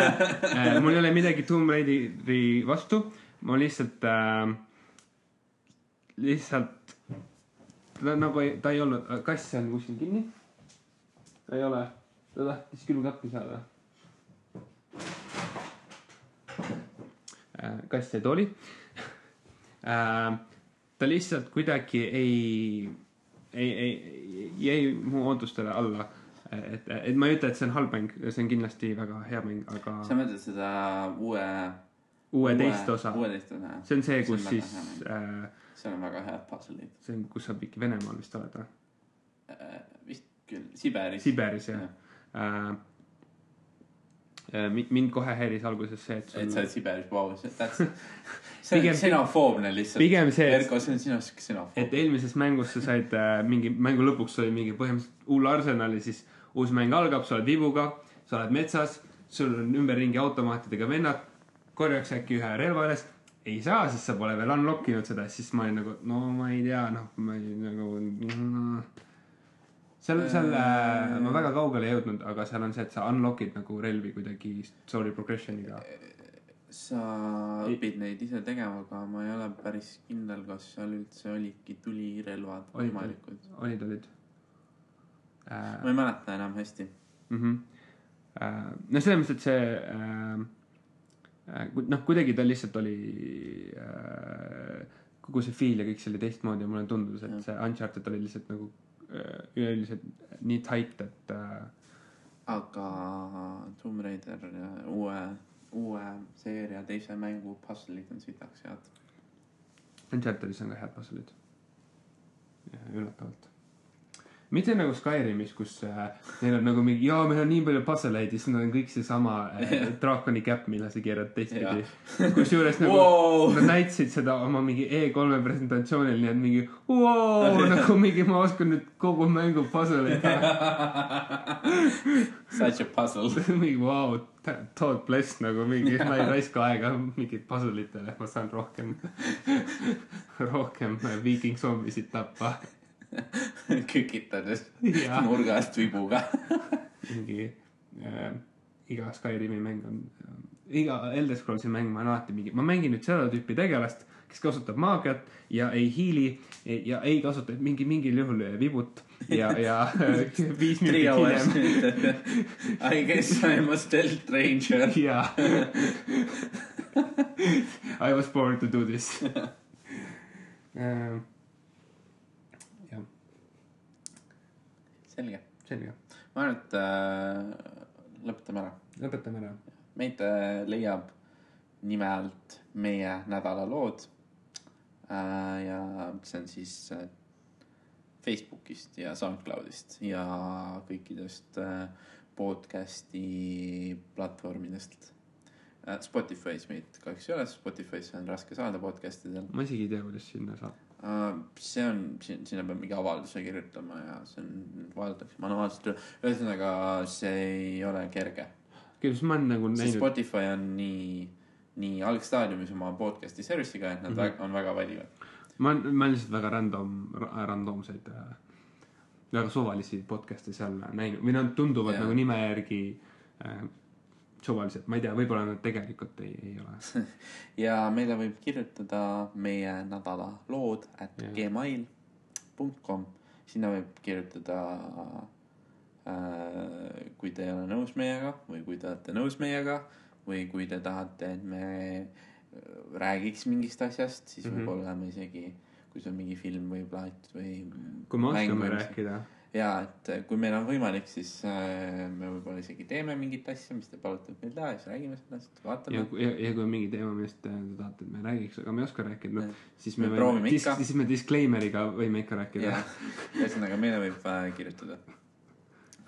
äh, mul ei ole midagi Tomb Raideri vastu, ma lihtsalt äh,, lihtsalt ta nagu ei, ta ei olnud, kass on kuskil kinni. ta ei ole, ta tahtis külmkappi saada. kass jäi tooli äh,. ta lihtsalt kuidagi ei, ei, ei, jäi mu ootustele alla. et, et ma ei ütle, et see on halb mäng, see on kindlasti väga hea mäng, aga sa mõtled seda uue. uue teist osa, uue teist osa, see on see, See kus väga siis äh,, seal on väga head puzzle'id see on, kus sa ikka Venemaal vist oled või? uh,. vist küll, Siberis. Siberis jah äh,. mind kohe häiris alguses see, et et sa sul oled Siberis, vau, see, that's, see Pigem- on xenofoobne lihtsalt. pigem see, et Erko, see on sinu siuke xenofoob. et eelmises mängus sa said äh, mingi mängu lõpuks oli mingi põhimõtteliselt hull arsenal ja siis uus mäng algab, sa oled vibuga, sa oled metsas, sul on ümberringi automaatidega vennad, korjaks äkki ühe relva üles. Ei saa, sest sa pole veel unlock inud seda, siis ma olin nagu, no ma ei tea, noh, ma ei nagu mm,. seal, seal äh, ma väga kaugele ei jõudnud, aga seal on see, et sa unlock'id nagu relvi kuidagi story progression'iga. sa õpid neid ise tegema, aga ma ei ole päris kindel, kas seal üldse olidki tulirelvad võimalikud. olid, olid äh, ma ei mäleta enam hästi. mm. -hmm. no selles mõttes, et see äh, äh, noh, kuidagi ta lihtsalt oli äh,, kogu see feel ja kõik see oli teistmoodi ja mulle tundus, et see Uncharted oli lihtsalt nagu äh, üleüldiselt nii tight, et äh, aga Tomb Raider äh, uue, uue seeria teise mängu puzzle'id on sitaks head. Unchartedis on ka head puzzle'id. üllatavalt. Mitte nagu Skyrimis, kus äh, neil on nagu mingi, jaa, meil on nii palju puzzle'eid ja siis neil on kõik seesama äh, draakoni käpp, mille sa keerad teistpidi. kusjuures nagu Wow! nad näitasid seda oma mingi E3-e presentatsioonil, nii et mingi wow, nagu mingi ma oskan nüüd kogu mängu puzzle'eid teha. Such a puzzle. mingi vau wow,, Todd Bless nagu mingi, ma ei raiska aega mingit puzzle itele, ma saan rohkem, rohkem viiking zombisid tappa. kükitades Jaa. nurgast vibuga. mingi äh, iga Skyrimi mäng on äh,, iga Elder Scrollsi mäng ma olen alati mingi, ma mängin nüüd seda tüüpi tegelast, kes kasutab maagiat ja ei hiili ja ei kasuta mingi mingil juhul vibut ja, ja äh, viis minutit hiljem. I guess I am a stealth ranger. jaa. I was born to do this. jah, selge. selge, ma arvan, et äh, lõpetame ära. lõpetame ära. meid äh, leiab nime alt meie nädalalood äh,. ja see on siis äh, Facebookist ja SoundCloudist ja kõikidest äh, podcast'i platvormidest äh,. Spotify's meid kahjuks ei ole, Spotify'sse on raske saada podcast idel ma isegi ei tea, kuidas sinna saab. See on, sinna peab mingi avalduse kirjutama ja see on, vaadatakse manuaalselt üle. ühesõnaga, see ei ole kerge kuidas ma olen nagu näinud, Spotify on nii, nii algstaadiumis oma podcast'i service'iga, et nad mm. -hmm. on väga valivad. ma ma olen lihtsalt väga random, randomseid äh,, väga suvalisi podcast'e seal näinud või nad tunduvad yeah. nagu nime järgi suvalised, ma ei tea, võib-olla nad tegelikult ei, ei ole. ja meile võib kirjutada meie nädala lood at Jah. gmail.com, sinna võib kirjutada äh,. kui te ei ole nõus meiega või kui te olete nõus meiega või kui te tahate, et me äh, räägiks mingist asjast, siis mm. -hmm. võib-olla me isegi, kui see on mingi film või plaat või. kui me oskame. rääkida, ja et äh, kui meil on võimalik, siis äh, me võib-olla isegi teeme mingit asja, mis te palute meil teha siis räägime sellest, vaatame., ja, ja kui on mingi teema, millest te te tahate, et me räägiks, aga me ei oska rääkida, noh, siis me, Me võime ikka. siis me disclaimer'iga võime ikka rääkida ühesõnaga meile võib äh, kirjutada.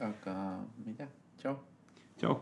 aga ma ei tea, tšau. tšau.